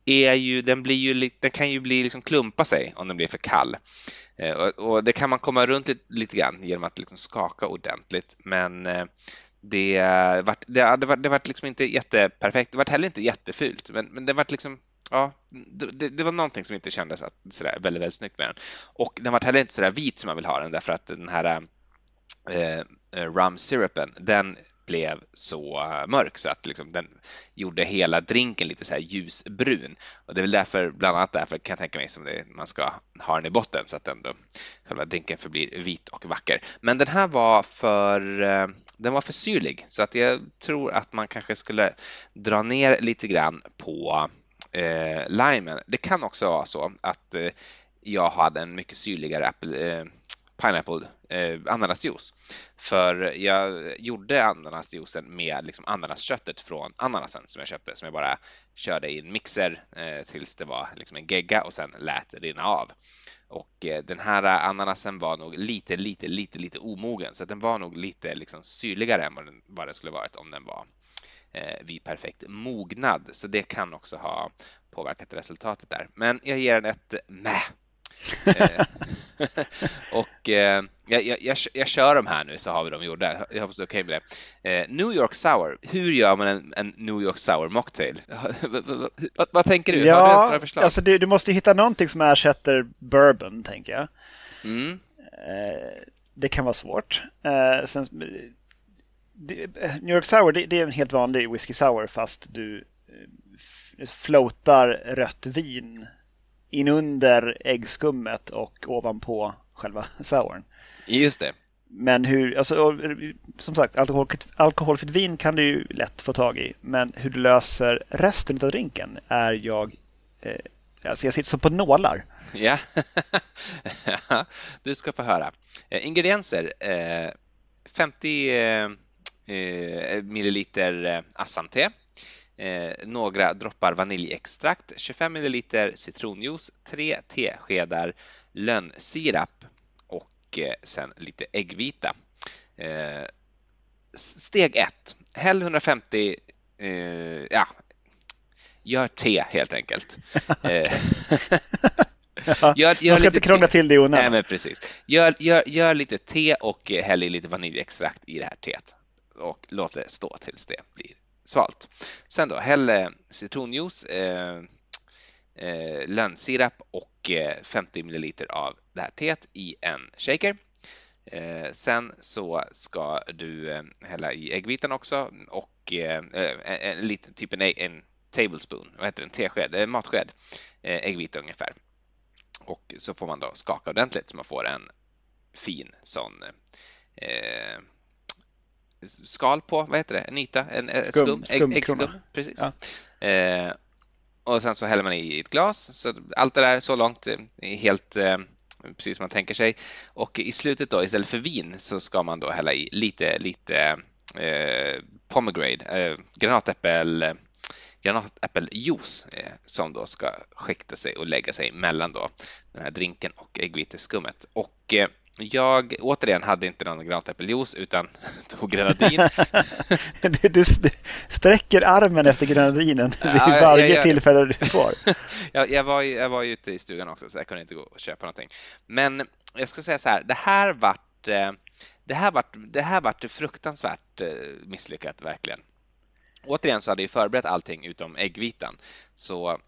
är ju, den blir ju, den kan ju bli liksom klumpa sig om den blir för kall. Och, det kan man komma runt lite, lite grann genom att liksom skaka ordentligt, men det vart, det, det, var, det var liksom inte jätteperfekt. Det vart heller inte jättefult, men, men det vart liksom ja, det, det, var någonting som inte kändes att, sådär, väldigt, väldigt snyggt med den. Och den var heller inte sådär vit som man vill ha den därför att den här eh, eh rum syrupen, den blev så eh, mörk så att liksom den gjorde hela drinken lite så här ljusbrun. Och det är väl därför, bland annat därför kan jag tänka mig som det, man ska ha den i botten så att ändå själva drinken förblir vit och vacker. Men den här var för, eh, den var för syrlig så att jag tror att man kanske skulle dra ner lite grann på eh, limen. Det kan också vara så att eh, jag hade en mycket syrligare apple, eh, pineapple eh, ananasjuice. För jag gjorde ananasjuicen med liksom ananasköttet från ananasen som jag köpte som jag bara körde i en mixer eh, tills det var liksom en gegga och sen lät rinna av. Och eh, den här ananasen var nog lite, lite, lite, lite omogen så den var nog lite liksom syrligare än vad den, vad den skulle varit om den var vid perfekt mognad. Så det kan också ha påverkat resultatet där. Men jag ger den ett med. Eh, och eh, jag, jag, jag, kör dem här nu så har vi dem gjorda. Jag hoppas du är okej okay med det. Eh, New York Sour. Hur gör man en, en New York Sour mocktail? vad, vad, tänker du? Ja, har du förslag? Alltså du, du, måste hitta någonting som ersätter bourbon, tänker jag. Mm. Eh, det kan vara svårt. Eh, sen, New York Sour det, det, är en helt vanlig whisky sour fast du floatar rött vin inunder äggskummet och ovanpå själva souren. Just det. Men hur, alltså, som sagt, alkohol, alkoholfritt vin kan du ju lätt få tag i. Men hur du löser resten av drinken är jag, eh, alltså jag sitter som på nålar. Ja, du ska få höra. Eh, ingredienser, eh, 50 eh, eh, milliliter eh, assam-te, eh, några droppar vaniljextrakt, 25 ml citronjuice, 3 teskedar lönnsirap och eh, sen lite äggvita. Eh, steg 1. Häll 150 eh, ja, gör te helt enkelt. Eh, ja, gör, gör man ska inte krångla till det i onödan. Nej, men precis. Gör, gör, gör lite te och häll i lite vaniljextrakt i det här teet och låt det stå tills det blir svalt. Sen då, häll citronjuice, eh, eh, lönnsirap och eh, 50 ml av det här teet i en shaker. Eh, sen så ska du eh, hälla i äggvitan också och eh, eh, en, en liten, typ en, en tablespoon, vad heter det, en tesked, eh, matsked äggvita ungefär. Och så får man då skaka ordentligt så man får en fin sån eh, skal på, vad heter det, en yta, en, ett skum, skum ägg, äggskum. Precis. Ja. Eh, och sen så häller man i ett glas. Så allt det där så långt är helt eh, precis som man tänker sig. Och i slutet då, istället för vin, så ska man då hälla i lite, lite eh, pomegranate, eh, granatäppel, granatäppeljuice eh, som då ska skikta sig och lägga sig mellan då den här drinken och äggviteskummet. Och eh, jag återigen hade inte någon granatäppeljuice utan tog grenadin. du, du sträcker armen efter grenadinen ja, vid varje jag, jag, tillfälle du får. jag, jag, var, jag var ute i stugan också så jag kunde inte gå och köpa någonting. Men jag ska säga så här, det här vart eh, det här vart, det här vart fruktansvärt misslyckat verkligen. Återigen så hade jag förberett allting utom äggvitan. Så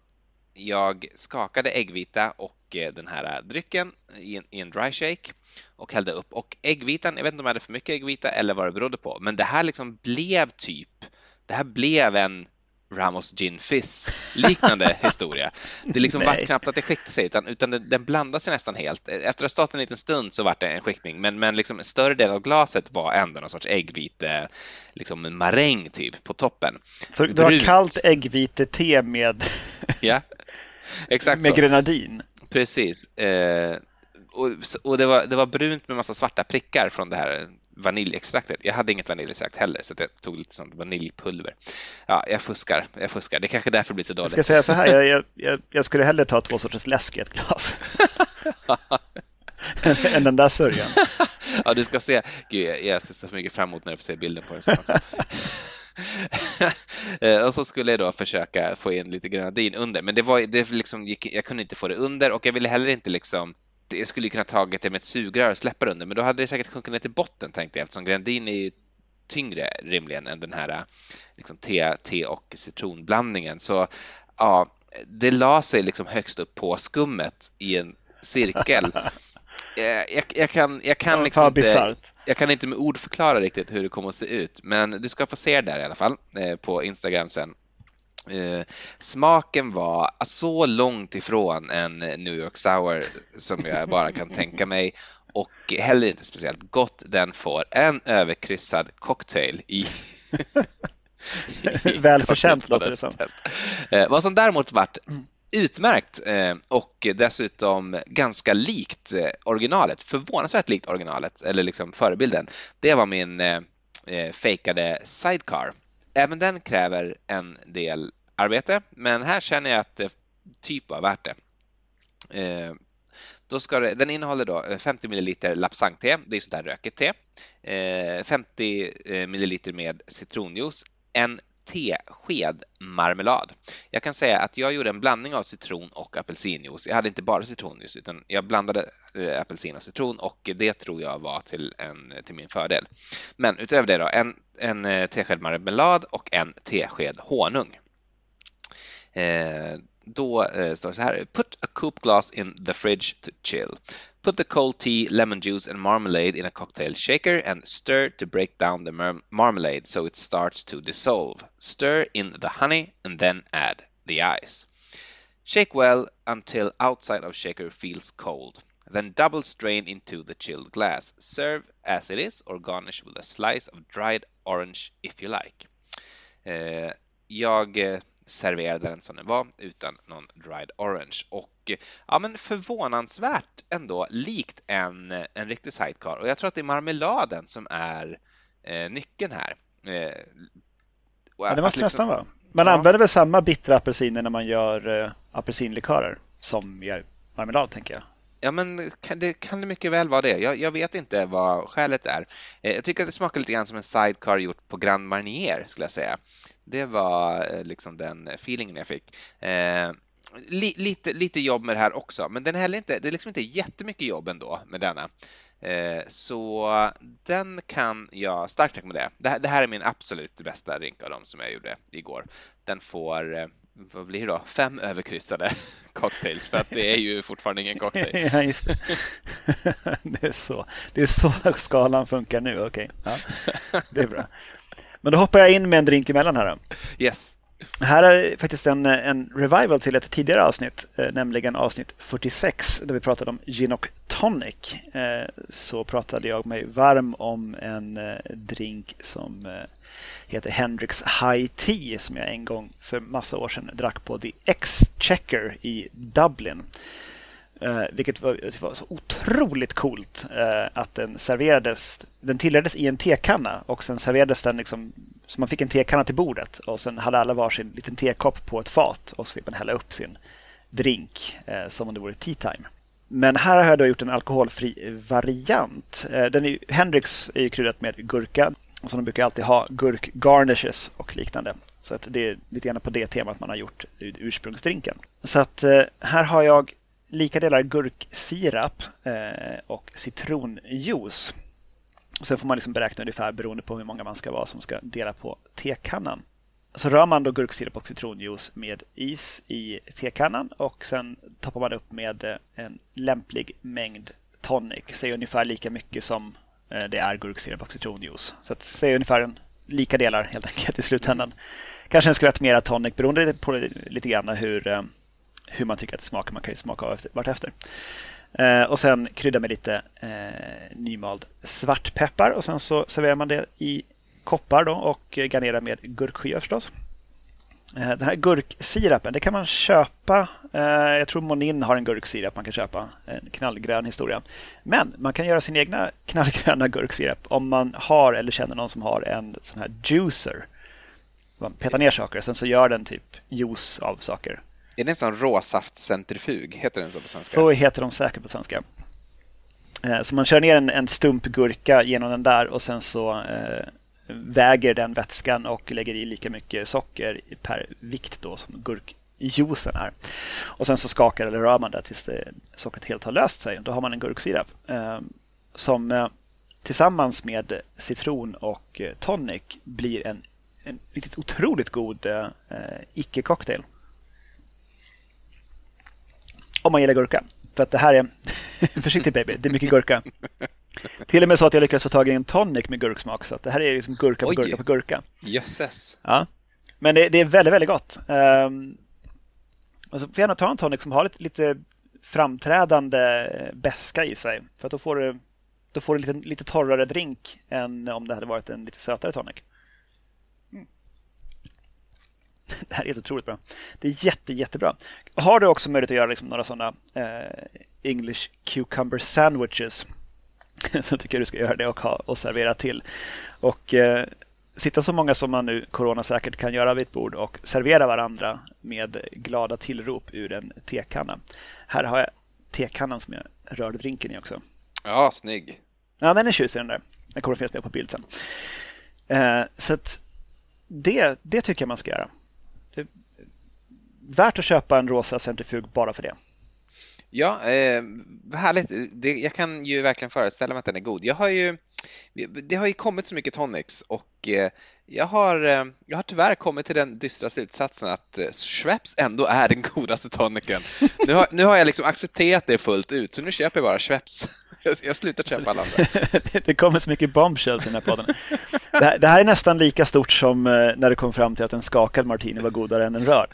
jag skakade äggvita och eh, den här eh, drycken i en, i en dry shake och hällde upp. Och äggvitan, jag vet inte om jag hade för mycket äggvita eller vad det berodde på, men det här liksom blev typ, det här blev en Ramos Gin Fizz liknande historia. Det liksom var knappt att det skickade sig utan, utan den, den blandade sig nästan helt. Efter att ha stått en liten stund så var det en skiktning men, men liksom en större del av glaset var ändå någon sorts äggvite, liksom maräng typ på toppen. Så du har kallt äggvite-te med, ja, exakt med så. grenadin? Precis. Eh, och, och det, var, det var brunt med massa svarta prickar från det här vaniljextraktet. Jag hade inget vaniljextrakt heller så jag tog lite sånt vaniljpulver. Ja, jag fuskar, jag fuskar. Det är kanske därför det blir så dåligt. Jag ska säga så här, jag, jag, jag skulle hellre ta två sorters läsk i ett glas. än den där sörjan. ja, du ska se. Gud, jag ser så mycket fram emot när du får se bilden på den. Eh, och så skulle jag då försöka få in lite grenadin under, men det var, det liksom gick, jag kunde inte få det under och jag ville heller inte liksom jag skulle kunna tagit det med ett sugrör och släppa under, men då hade det säkert sjunkit ner till botten tänkte jag eftersom grenadin är tyngre rimligen än den här liksom, te, te och citronblandningen. Så ja, det la sig liksom högst upp på skummet i en cirkel. Eh, jag, jag, kan, jag, kan liksom inte, jag kan inte med ord förklara riktigt hur det kommer att se ut, men du ska få se det där i alla fall eh, på Instagram sen. Eh, smaken var så långt ifrån en New York Sour som jag bara kan tänka mig och heller inte speciellt gott. Den får en överkryssad cocktail i Välförtjänt låter det som. Eh, vad som däremot varit utmärkt eh, och dessutom ganska likt eh, originalet, förvånansvärt likt originalet, eller liksom förebilden, det var min eh, fejkade sidecar även den kräver en del arbete, men här känner jag att det typ var värt det. Eh, då ska det, den innehåller då eh, 50 ml lapsangte, det är sånt där rökigt te, eh, 50 eh, ml med citronjuice, en tesked marmelad. Jag kan säga att jag gjorde en blandning av citron och apelsinjuice. Jag hade inte bara citronjuice utan jag blandade apelsin och citron och det tror jag var till, en, till min fördel. Men utöver det då, en, en tesked marmelad och en tesked honung. Eh, då eh, står det så här. Put a coupe glass in the fridge to chill. Put the cold tea, lemon juice and marmalade in a cocktail shaker and stir to break down the mar marmalade so it starts to dissolve. Stir in the honey and then add the ice. Shake well until outside of shaker feels cold. Then double strain into the chilled glass. Serve as it is or garnish with a slice of dried orange if you like. Eh, jag eh, serverade den som den var utan någon dried orange och ja, men förvånansvärt ändå likt en, en riktig sidecar och jag tror att det är marmeladen som är eh, nyckeln här. Eh, ja, det måste liksom, nästan vara. Man ja. använder väl samma bittra apelsiner när man gör eh, apelsinlikörer som gör marmelad tänker jag. Ja, men kan det, kan det mycket väl vara det. Jag, jag, vet inte vad skälet är. Eh, jag tycker att det smakar lite grann som en sidecar gjort på Grand Marnier, skulle jag säga. Det var eh, liksom den feelingen jag fick. Eh, li, lite, lite jobb med det här också, men den är heller inte, det är liksom inte jättemycket jobb ändå med denna. Eh, så den kan jag starkt rekommendera. Det här, det här är min absolut bästa rink av dem som jag gjorde igår. Den får eh, vad blir det då, fem överkryssade cocktails för att det är ju fortfarande ingen cocktail. ja, just det. det, är så. det är så skalan funkar nu, okej. Okay. Ja, det är bra. Men då hoppar jag in med en drink emellan här. Då. Yes. Här är faktiskt en, en revival till ett tidigare avsnitt, eh, nämligen avsnitt 46 där vi pratade om gin och tonic. Eh, så pratade jag mig varm om en eh, drink som heter Hendrix High Tea som jag en gång för massa år sedan drack på The Exchequer i Dublin. Uh, vilket var, var, så otroligt coolt uh, att den serverades. Den tillreddes i en tekanna och sen serverades den liksom så man fick en tekanna till bordet och sen hade alla varsin liten tekopp på ett fat och så fick man hälla upp sin drink uh, som om det vore tea time. Men här har jag då gjort en alkoholfri variant. Den är, Hendrix är ju kryddat med gurka. Och så de brukar alltid ha gurkgarnishes och liknande. Så att det är lite grann på det temat man har gjort ursprungsdrinken. Så att här har jag lika delar gurksirap eh, och citronjuice. sen får man liksom beräkna ungefär beroende på hur många man ska vara som ska dela på tekannan. Så rör man då gurksirap och citronjuice med is i tekannan och sen toppar man upp med eh, en lämplig mängd tonic. Säg ungefär lika mycket som eh, det är gurksirap och citronjuice. Så att säg ungefär en, lika delar helt enkelt i slutändan. Kanske en skvätt mera tonic beroende på lite grann hur hur man tycker att det smakar. Man kan ju smaka av vartefter. Eh, och sen krydda med lite eh, nymald svartpeppar och sen så serverar man det i koppar då och garnerar med gurkskivor förstås. Eh, den här gurksirapen, det kan man köpa. Eh, jag tror Monin har en gurksirap man kan köpa. En knallgrön historia. Men man kan göra sin egna knallgröna gurksirap om man har eller känner någon som har en sån här juicer. Man petar ner saker och sen så gör den typ juice av saker. Är det en sån råsaftcentrifug? Heter den så på svenska? Så heter de säkert på svenska. Eh, så man kör ner en, en stump gurka genom den där och sen så eh, väger den vätskan och lägger i lika mycket socker per vikt då som gurkjuicen är. Och sen så skakar eller rör man det tills det, sockret helt har löst sig. Då har man en gurksirap eh, som eh, tillsammans med citron och eh, tonic blir en, en riktigt otroligt god eh, icke-cocktail. Om man gillar gurka. För att det här är, försiktigt baby, det är mycket gurka. Till och med så att jag lyckades få tag i en tonic med gurksmak. Så att det här är liksom gurka på Oj. gurka på gurka. Jösses. Ja. Men det, det, är väldigt, väldigt gott. Um, och så får gärna ta en tonic som har lite, lite framträdande beska i sig. För att då får du, då får du lite, lite torrare drink än om det hade varit en lite sötare tonic. Det här är helt otroligt bra. Det är jätte, jättebra. Har du också möjlighet att göra liksom några sådana eh, English cucumber sandwiches så tycker jag du ska göra det och, ha, och servera till. Och eh, sitta så många som man nu corona säkert kan göra vid ett bord och servera varandra med glada tillrop ur en tekanna. Här har jag tekannan som jag rörde drinken i också. Ja, snygg. Ja, den är tjusig den där. Den kommer att finnas med på bild sen. Eh, så att det, det tycker jag man ska göra. Värt att köpa en rosa centrifug bara för det. Ja, eh, härligt. Det, jag kan ju verkligen föreställa mig att den är god. Jag har ju, det har ju kommit så mycket tonics och eh, jag har, eh, jag har tyvärr kommit till den dystra slutsatsen att eh, Schweppes ändå är den godaste tonicen. Nu har, nu har jag liksom accepterat det fullt ut, så nu köper jag bara Schweppes. Jag slutar köpa alla andra. det kommer så mycket bombshells i den här podden. Det här, det här är nästan lika stort som när det kom fram till att en skakad martini var godare än en rörd.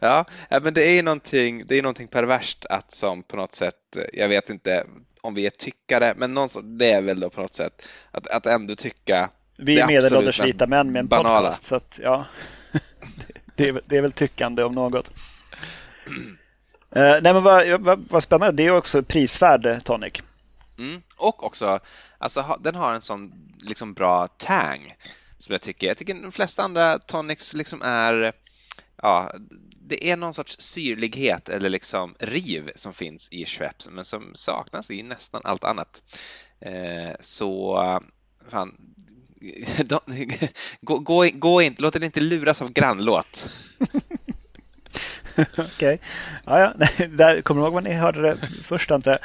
ja, men det är någonting, det är någonting perverst att som på något sätt, jag vet inte om vi är tyckare, men det är väl då på något sätt att, att ändå tycka Vi är medelålders vita män med en banala. podcast, så att, ja, det, är, det är väl tyckande om något. Uh, nej men vad, vad, vad, spännande, det är också prisvärd eh, tonic. Mm. Och också, alltså, den har en sån liksom bra tang som jag tycker. Jag tycker de flesta andra tonics liksom är ja, det är någon sorts syrlighet eller liksom riv som finns i Schweppes men som saknas i nästan allt annat. Eh, så fan, de, gå, gå, gå inte, låt er inte luras av grannlåt. Okej, okay. ja, ja. där kommer du ihåg vad ni hörde det först antar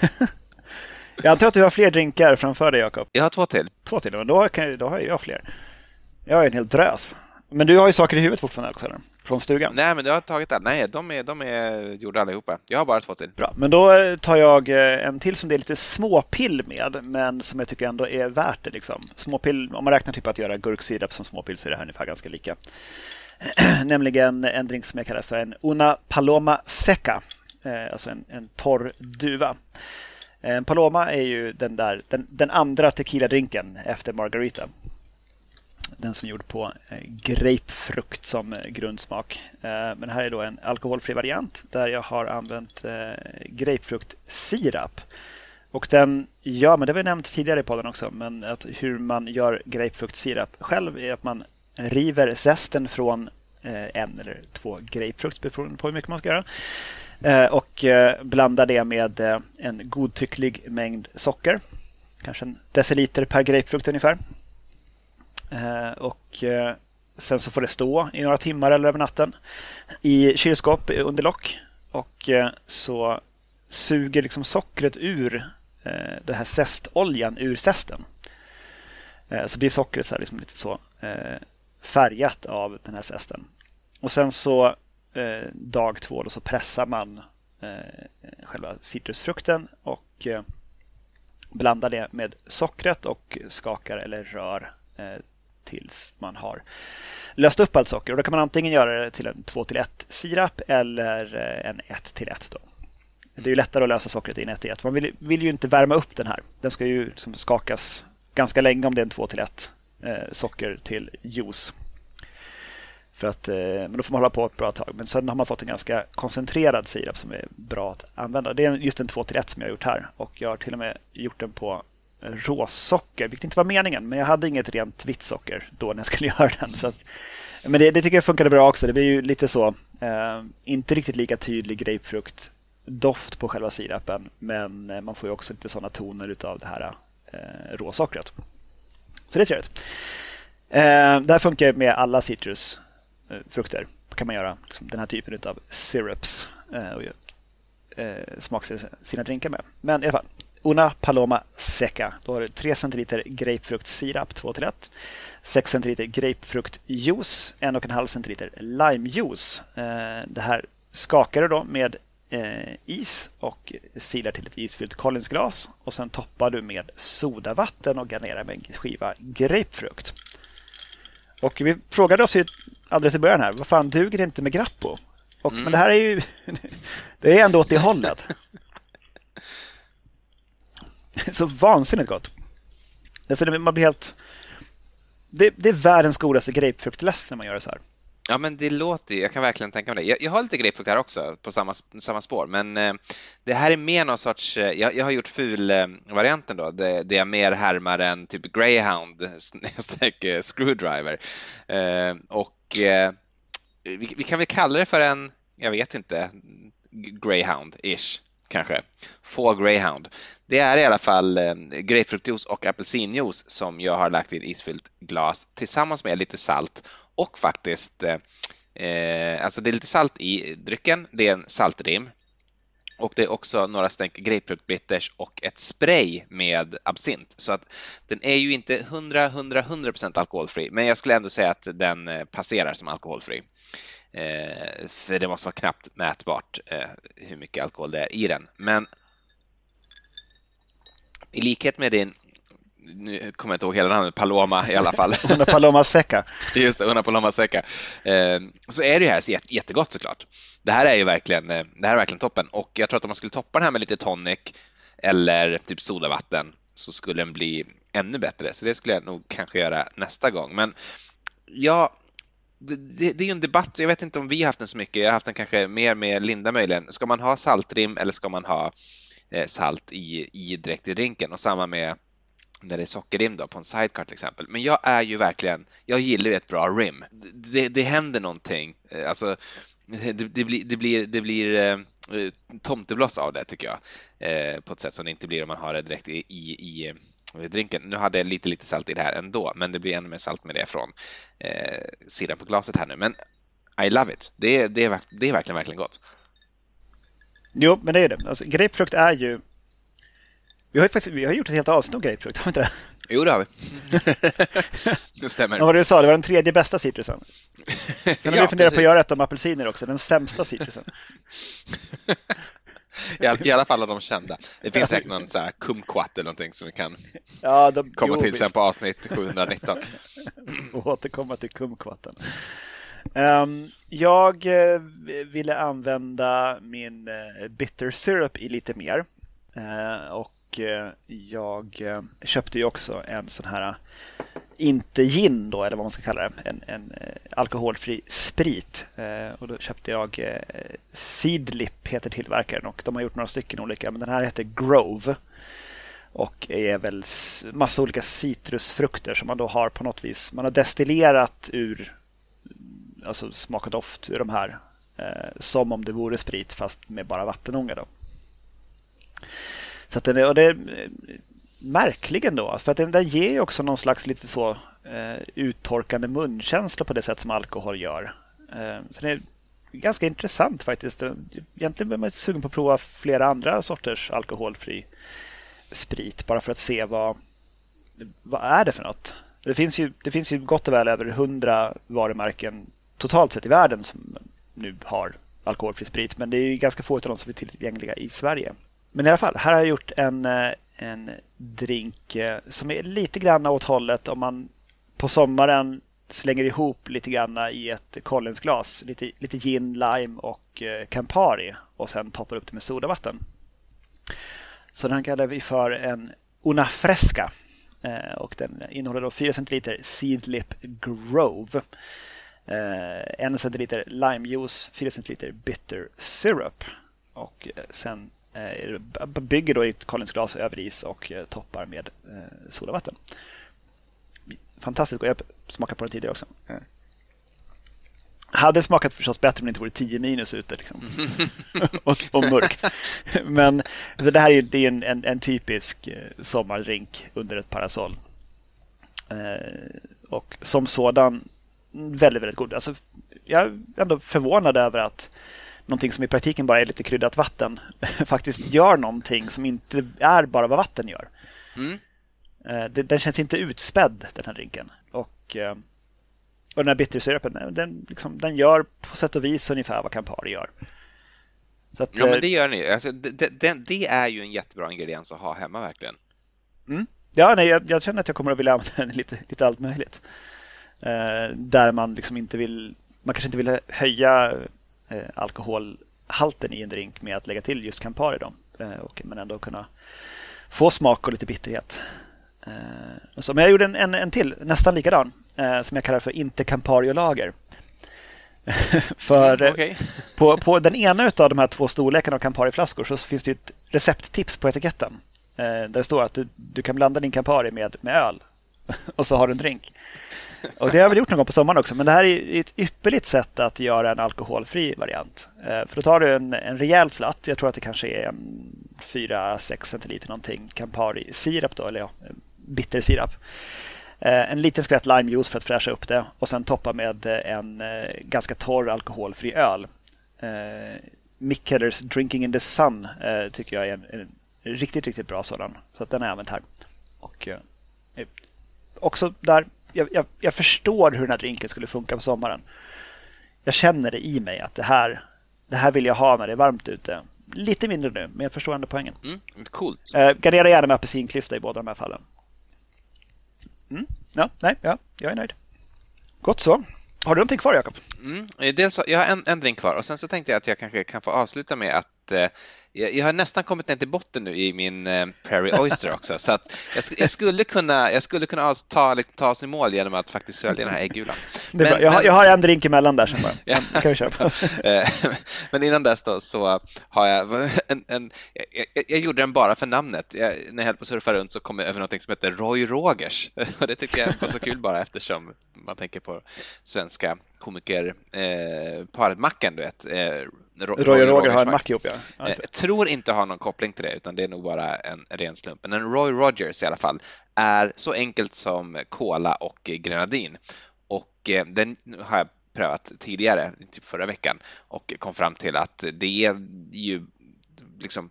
Jag antar att du har fler drinkar framför dig Jakob? Jag har två till. Två till, men då, kan, då har jag fler. Jag har en hel drös. Men du har ju saker i huvudet fortfarande också? Eller? Från stugan? Nej, men jag har tagit allt. Nej, de är, de är gjorda allihopa. Jag har bara två till. Bra, men då eh, tar jag eh, en till som det är lite småpill med, men som jag tycker ändå är värt det. Liksom. Småpill, om man räknar typ att göra gurksirap som småpill så är det här ungefär ganska lika. Nämligen en drink som jag kallar för en Una Paloma Seca, eh, alltså en, en torr duva. Eh, Paloma är ju den, där, den, den andra tequila-drinken efter Margarita den som är gjord på eh, grapefrukt som eh, grundsmak. Men här är då en alkoholfri variant där jag har använt grapefruktsirap. Och den ja men det har vi nämnt tidigare i podden också, men att hur man gör grapefruktsirap själv är att man river zesten från en eller två grapefrukt beroende på hur mycket man ska göra. Eh, och eh, blandar det med eh, en godtycklig mängd socker. Kanske en deciliter per grapefrukt ungefär. Och sen så får det stå i några timmar eller över natten i kylskåp under lock. Och så suger liksom sockret ur den här zestoljan ur zesten. Så blir sockret så liksom lite så färgat av den här zesten. Och sen så Eh, dag två då så pressar man eh, själva citrusfrukten och eh, blandar det med sockret och skakar eller rör eh, tills man har löst upp allt socker. Och då kan man antingen göra det till en 2 till 1 sirap eller eh, en 1 till 1. Då. Det är ju lättare att lösa sockret i en 1 till 1. Man vill, vill ju inte värma upp den här. Den ska ju liksom skakas ganska länge om det är en 2 till 1 eh, socker till juice. För att, eh, men då får man hålla på ett bra tag. Men sen har man fått en ganska koncentrerad sirap som är bra att använda. Det är just en 2 till 1 som jag har gjort här. Och jag har till och med gjort den på råsocker, vilket inte var meningen. Men jag hade inget rent vitt socker då när jag skulle göra den. Så att, men det, det, tycker jag funkade bra också. Det blir ju lite så, eh, inte riktigt lika tydlig grapefrukt doft på själva sirapen. Men eh, man får ju också lite sådana toner av det här eh, råsockret. Så det är trevligt. Eh, det här funkar med alla citrus. Eh, frukter kan man göra liksom, den här typen av syrups eh, och eh, smaksätta sina drinkar med. Men i alla fall, Una Paloma Seca. Då har du 3 centiliter grapefruktsirap 2 till 1. 6 centiliter grapefruktjuice, 1,5 centiliter limejuice. Det här skakar du då med is och silar till ett isfyllt Collinsglas och sen toppar du med sodavatten och garnerar med en skiva grapefrukt. Och vi frågade oss ju alldeles i början här, vad fan duger det inte med grappo? Och, mm. Men det här är ju det är ändå åt det hållet. så vansinnigt gott. Alltså, man blir helt... Det, det är världens godaste grapefruktläsk när man gör det så här. Ja, men det låter Jag kan verkligen tänka mig det. Jag, jag har lite grapefrukt här också på samma, samma spår, men eh, det här är mer någon sorts... Eh, jag, jag, har gjort ful-varianten eh, då, det, det är mer härmar än typ greyhound eh, screwdriver. Eh, och eh, vi, vi, kan väl kalla det för en, jag vet inte, greyhound-ish kanske. Få Greyhound. Det är i alla fall eh, grapefruktjuice och apelsinjuice som jag har lagt i ett isfyllt glas tillsammans med lite salt och faktiskt eh, eh alltså det är lite salt i drycken. Det är en saltrim och det är också några stänk grapefruktbitters och ett spray med absint. Så att den är ju inte 100, 100, 100 alkoholfri, men jag skulle ändå säga att den eh, passerar som alkoholfri. Eh, för det måste vara knappt mätbart eh, hur mycket alkohol det är i den. Men i likhet med din nu kommer jag inte ihåg hela namnet, Paloma i alla fall. Una Paloma Seca. Just det, Una Paloma Seca. Eh, så är det ju här jättegott såklart. Det här är ju verkligen, eh, det här är verkligen toppen och jag tror att om man skulle toppa den här med lite tonic eller typ sodavatten så skulle den bli ännu bättre. Så det skulle jag nog kanske göra nästa gång. Men ja, det, det, det är ju en debatt. Jag vet inte om vi har haft den så mycket. Jag har haft den kanske mer med Linda möjligen. Ska man ha saltrim eller ska man ha eh, salt i, i direkt i drinken? Och samma med när det är sockerrim då, på en sidecar till exempel. Men jag är ju verkligen, jag gillar ju ett bra rim. Det, det händer någonting, eh, alltså det, det blir, det blir, det blir eh, eh, tomtebloss av det tycker jag. Eh, på ett sätt som det inte blir om man har det direkt i, i, i eh, drinken. Nu hade jag lite, lite salt i det här ändå, men det blir ännu mer salt med det från eh, sidan på glaset här nu. Men I love it. Det är, det är, det är verkligen, verkligen gott. Jo, men det är det. Alltså, grapefrukt är ju vi har faktiskt, vi har gjort ett helt avsnitt om grapefrukt, har vi inte det? Jo, det har vi. det stämmer. Vad du sa, det var den tredje bästa citrusen. Sen har ja, vi funderat på att göra ett om apelsiner också, den sämsta citrusen. I, all, I alla fall av de kända. Det finns säkert någon så här kumquat eller någonting som vi kan ja, de, komma jo, till sen på avsnitt 719. Och återkomma till kumquaten. Um, jag uh, ville använda min uh, bitter syrup i lite mer. Uh, och och eh, jag eh, köpte ju också en sån här, eh, inte gin då, eller vad man ska kalla det, en, en alkoholfri sprit. Och då köpte jag Seedlip, heter tillverkaren, och de har gjort några stycken olika, men den här heter Grove. Och är väl massa olika citrusfrukter som man då har på något vis. Man har destillerat ur, alltså smak och doft ur de här. som om det vore sprit fast med bara vattenånga då. Så att den är, och det är eh, märklig ändå, för att den, den ger ju också någon slags lite så eh, uttorkande munkänsla på det sätt som alkohol gör. Eh, så det är ganska intressant faktiskt. Eh, egentligen blir man sugen på att prova flera andra sorters alkoholfri sprit bara för att se vad, vad är det för något. Det finns ju, det finns ju gott och väl över hundra varumärken totalt sett i världen som nu har alkoholfri sprit, men det är ju ganska få av dem som är tillgängliga i Sverige. Men i alla fall, här har jag gjort en, eh, en drink eh, som är lite grann åt hållet om man på sommaren slänger ihop lite grann i ett Collinsglas. Lite, lite gin, lime och eh, Campari och sen toppar upp det med sodavatten. Så den kallar vi för en Una Fresca. Och den innehåller då 4 centiliter Seedlip Grove. 1 centiliter limejuice, 4 centiliter bitter syrup. Och sen bygger då ett Collinsglas över is och eh, toppar med eh, sodavatten. Fantastiskt, jag har smakat på den tidigare också. Hade smakat förstås bättre om det inte vore 10 minus ute liksom. och, och, mörkt. Men det här är, det är en, en, en typisk sommardrink under ett parasoll. och som sådan väldigt, väldigt god. Alltså, jag är ändå förvånad över att någonting som i praktiken bara är lite kryddat vatten faktiskt gör någonting som inte är bara vad vatten gör. Mm. Eh, den känns inte utspädd den här drinken. Och, eh, och den här bittersyrapen, den, liksom, den gör på sätt och vis ungefär vad Campari gör. Att, ja, men eh, det gör ni. Alltså, det, det, det, är ju en jättebra ingrediens att ha hemma verkligen. Mm. Ja, nej, jag, jag, känner att jag kommer att vilja använda den lite, lite allt möjligt. Eh, där man liksom inte vill, man kanske inte vill höja eh, alkoholhalten i en drink med att lägga till just Campari. Då. Eh, och, men ändå kunna få smak och lite bitterhet. Eh, så, men jag gjorde en, en, en till, nästan likadan, eh, som jag kallar för inte Campari-lager. för mm, okay. på, på den ena av de här två storlekarna av Campari-flaskor så finns det ett recepttips på etiketten. Eh, där det står att du, du kan blanda din Campari med, med öl och så har du en drink. Och det har jag väl gjort någon gång på sommaren också, men det här är ett ypperligt sätt att göra en alkoholfri variant. Eh, för då tar du en, en rejäl slatt, jag tror att det kanske är 4-6 centiliter någonting, Campari-sirap då, eller ja, eh, bittersirap. Eh, en liten skvätt limejuice för att fräscha upp det och sen toppa med en ganska torr alkoholfri öl. Mick Kellers Drinking in the Sun tycker jag är en, en riktigt, riktigt bra sådan. Så att den har jag använt här. Och också där jag, jag, jag, förstår hur den här drinken skulle funka på sommaren. Jag känner det i mig att det här, det här vill jag ha när det är varmt ute. Lite mindre nu, men jag förstår ändå poängen. Mm, coolt. Eh, gardera gärna med apelsinklyfta i båda de här fallen. Mm, ja, nej, ja, jag är nöjd. Gott så. Har du någonting kvar, Jakob? Mm, dels, jag har en, en drink kvar och sen så tänkte jag att jag kanske kan få avsluta med att eh, jag, har nästan kommit ner till botten nu i min eh, Prairie Oyster också, så att jag, jag, skulle kunna, jag skulle kunna ta, liksom, ta oss i mål genom att faktiskt svälja den här äggulan. Men, jag, har, jag, har, en drink emellan där sen bara. ja. kan vi köpa. Eh, men innan dess då så har jag en, en jag, jag, gjorde den bara för namnet. när jag höll på att surfa runt så kom jag över något som heter Roy Rogers och det tycker jag var så kul bara eftersom man tänker på svenska komikerparet eh, Macken, du vet. Eh, Roy, Roy och Roger har en mack ihop, ja. Jag eh, tror inte har någon koppling till det, utan det är nog bara en ren slump. Men en Roy Rogers i alla fall är så enkelt som cola och grenadin. Och eh, den har jag prövat tidigare, typ förra veckan, och kom fram till att det är ju liksom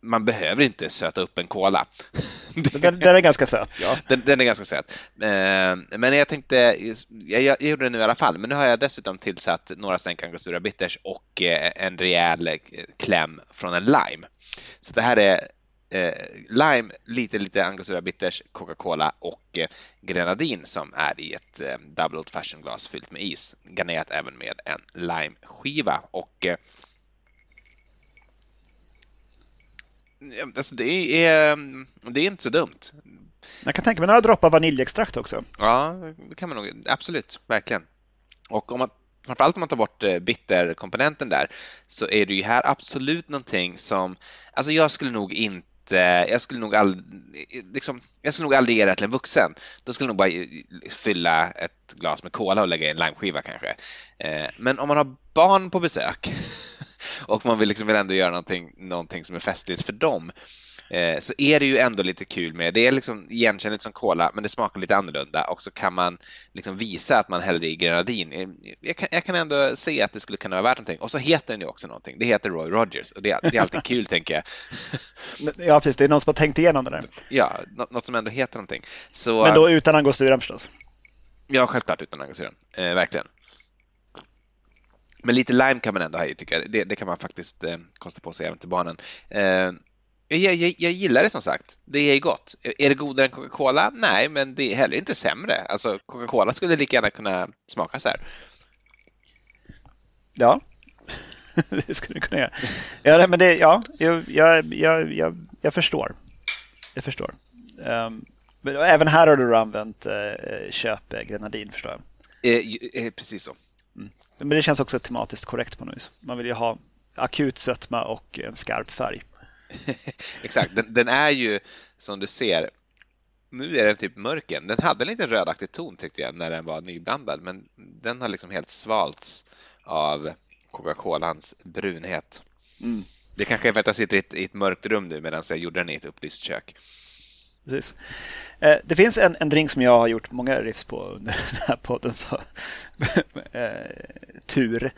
man behöver inte söta upp en cola. Den, den är ganska söt, ja. Den, den, är ganska söt. Eh, men jag tänkte, jag, jag, gjorde det nu i alla fall, men nu har jag dessutom tillsatt några stänk Angostura Bitters och eh, en rejäl eh, kläm från en lime. Så det här är lime, lite, lite Angostura Bitters, Coca-Cola och grenadin som är i ett double old fashion glas fyllt med is, garnerat även med en limeskiva. Och Alltså det är, det är inte så dumt. Jag kan tänka mig några droppar vaniljextrakt också. Ja, det kan man nog. Absolut, verkligen. Och om man, framförallt om man tar bort eh, bitterkomponenten där så är det ju här absolut någonting som, alltså jag skulle nog inte jag skulle nog aldrig, liksom, jag skulle nog aldrig ge det till en vuxen. Då skulle jag nog bara fylla ett glas med cola och lägga i en limeskiva kanske. Eh, men om man har barn på besök och man vill, liksom, vill ändå göra någonting, någonting som är festligt för dem eh, så är det ju ändå lite kul med, det är liksom igenkännligt som cola men det smakar lite annorlunda och så kan man liksom visa att man häller i grenadin. Eh, jag kan, jag kan ändå se att det skulle kunna vara värt någonting och så heter den ju också någonting. Det heter Roy Rogers och det, det är alltid kul tänker jag. Ja precis, det är någon som har tänkt igenom det där. Ja, något som ändå heter någonting. Så, men då utan angosturan förstås? Ja, självklart utan angosturan, eh, verkligen. Men lite lime kan man ändå ha i tycker jag. Det, det kan man faktiskt eh, kosta på sig även till barnen. Eh, jag, jag, jag, gillar det som sagt. Det är gott. Är det godare än Coca-Cola? Nej, men det är heller inte sämre. Alltså, Coca-Cola skulle lika gärna kunna smaka så här. Ja, det skulle det kunna göra. Ja, men det, ja jag, jag, jag, jag, förstår. Jag förstår. Um, men även här har du använt uh, köp grenadin, förstår jag. Eh, eh, precis så. Men det känns också tematiskt korrekt på något vis. Man vill ju ha akut sötma och en skarp färg. Exakt, den, den, är ju som du ser, nu är den typ mörken. Den hade en lite rödaktig ton tyckte jag när den var nyblandad, men den har liksom helt svalts av Coca-Colans brunhet. Mm. Det kanske är för att jag sitter i ett, i ett mörkt rum nu medan jag gjorde den i ett upplyst kök. Precis. Eh, det finns en, en drink som jag har gjort många riffs på under den här podden. Så, eh, tur.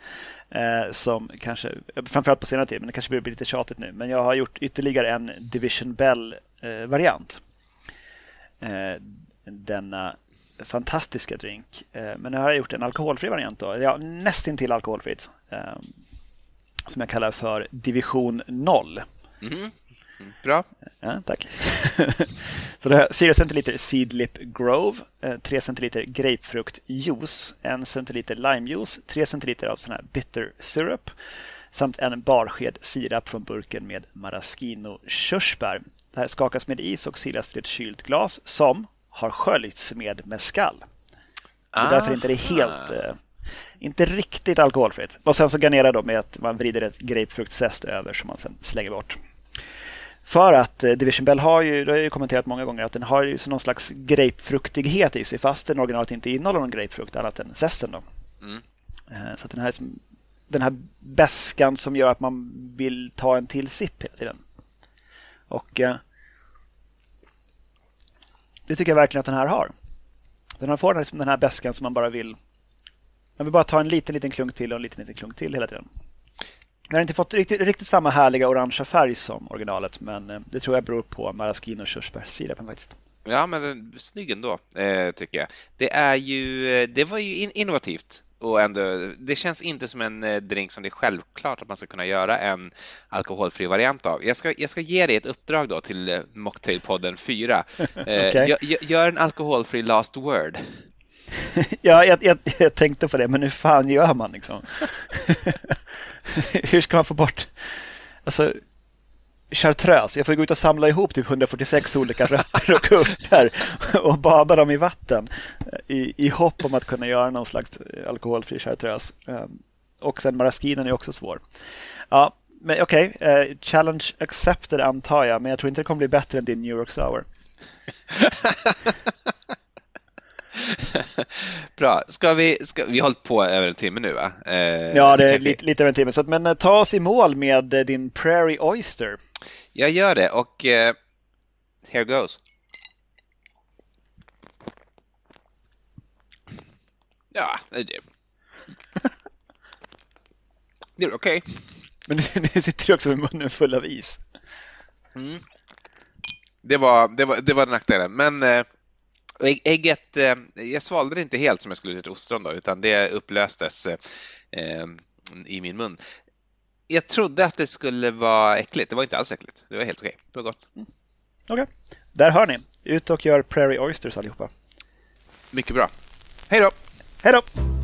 Eh, som kanske, framförallt på senare tid, men det kanske blir lite tjatigt nu. Men jag har gjort ytterligare en Division Bell-variant. Eh, eh, denna fantastiska drink. Eh, men nu har jag gjort en alkoholfri variant. Då. Ja, nästintill alkoholfritt. som jag kallar för Division 0. Mm. Bra. Ja, tack. så det här 4 centiliter Seedlip Grove, 3 eh, centiliter grapefruktjuice, 1 centiliter limejuice, 3 centiliter av sån här bitter syrup samt en barsked sirap från burken med maraschino körsbär. Det här skakas med is och silas till ett kylt glas som har sköljts med mescal. Det är därför inte det är helt, eh, inte riktigt alkoholfritt. Och sen så garnerar då med att man vrider ett grapefruktzest över som man sen slänger bort. För att eh, Division Bell har ju, det har jag ju kommenterat många gånger, att den har ju någon slags grapefruktighet i sig fast den originalet inte innehåller någon grapefrukt annat än zesten. Då. Mm. Eh, så att den här, den här bäskan som gör att man vill ta en till sipp hela tiden. Och eh, det tycker jag verkligen att den här har. Den har får liksom den här bäskan som man bara vill man vill bara ta en liten, liten klunk till och en liten, liten klunk till hela tiden. Den har inte fått riktigt, riktigt samma härliga orangea färg som originalet men eh, det tror jag beror på maraschino och körsbärssirupen faktiskt. Ja, men snygg ändå, eh, tycker jag. Det, är ju, eh, det var ju innovativt och ändå, det känns inte som en drink som det är självklart att man ska kunna göra en alkoholfri variant av. Jag ska, jag ska ge dig ett uppdrag då till Mocktailpodden 4. okay. gör, gör en alkoholfri last word. ja, jag, jag, jag, tänkte på det, men hur fan gör man liksom? hur ska man få bort... Alltså, chartreuse. Jag får gå ut och samla ihop typ 146 olika rötter och kullar och bada dem i vatten eh, i, i hopp om att kunna göra någon slags eh, alkoholfri chartreuse. Ehm, och sen maraskinen är också svår. Ja, men okej, okay. challenge accepted antar jag, men jag tror inte det kommer bli bättre än din New York Sour. Bra. Ska vi, ska, vi har hållit på över en timme nu va? Eh, ja, det är lite, lite över en timme. Så, men eh, ta oss i mål med eh, din Prairie Oyster. Jag gör det och eh, here goes. Ja, det är det. Det är okej. Okay. Men nu sitter du också med munnen full av is. Mm. Det, var, det, var, det var nackdelen, men eh, Ägget, eh, jag svalde det inte helt som jag skulle till ostron då, utan det upplöstes eh, i min mun. Jag trodde att det skulle vara äckligt. Det var inte alls äckligt. Det var helt okej. Det var gott. Mm. Okej. Okay. Där hör ni. Ut och gör Prairie Oysters allihopa. Mycket bra. Hej då! Hej då!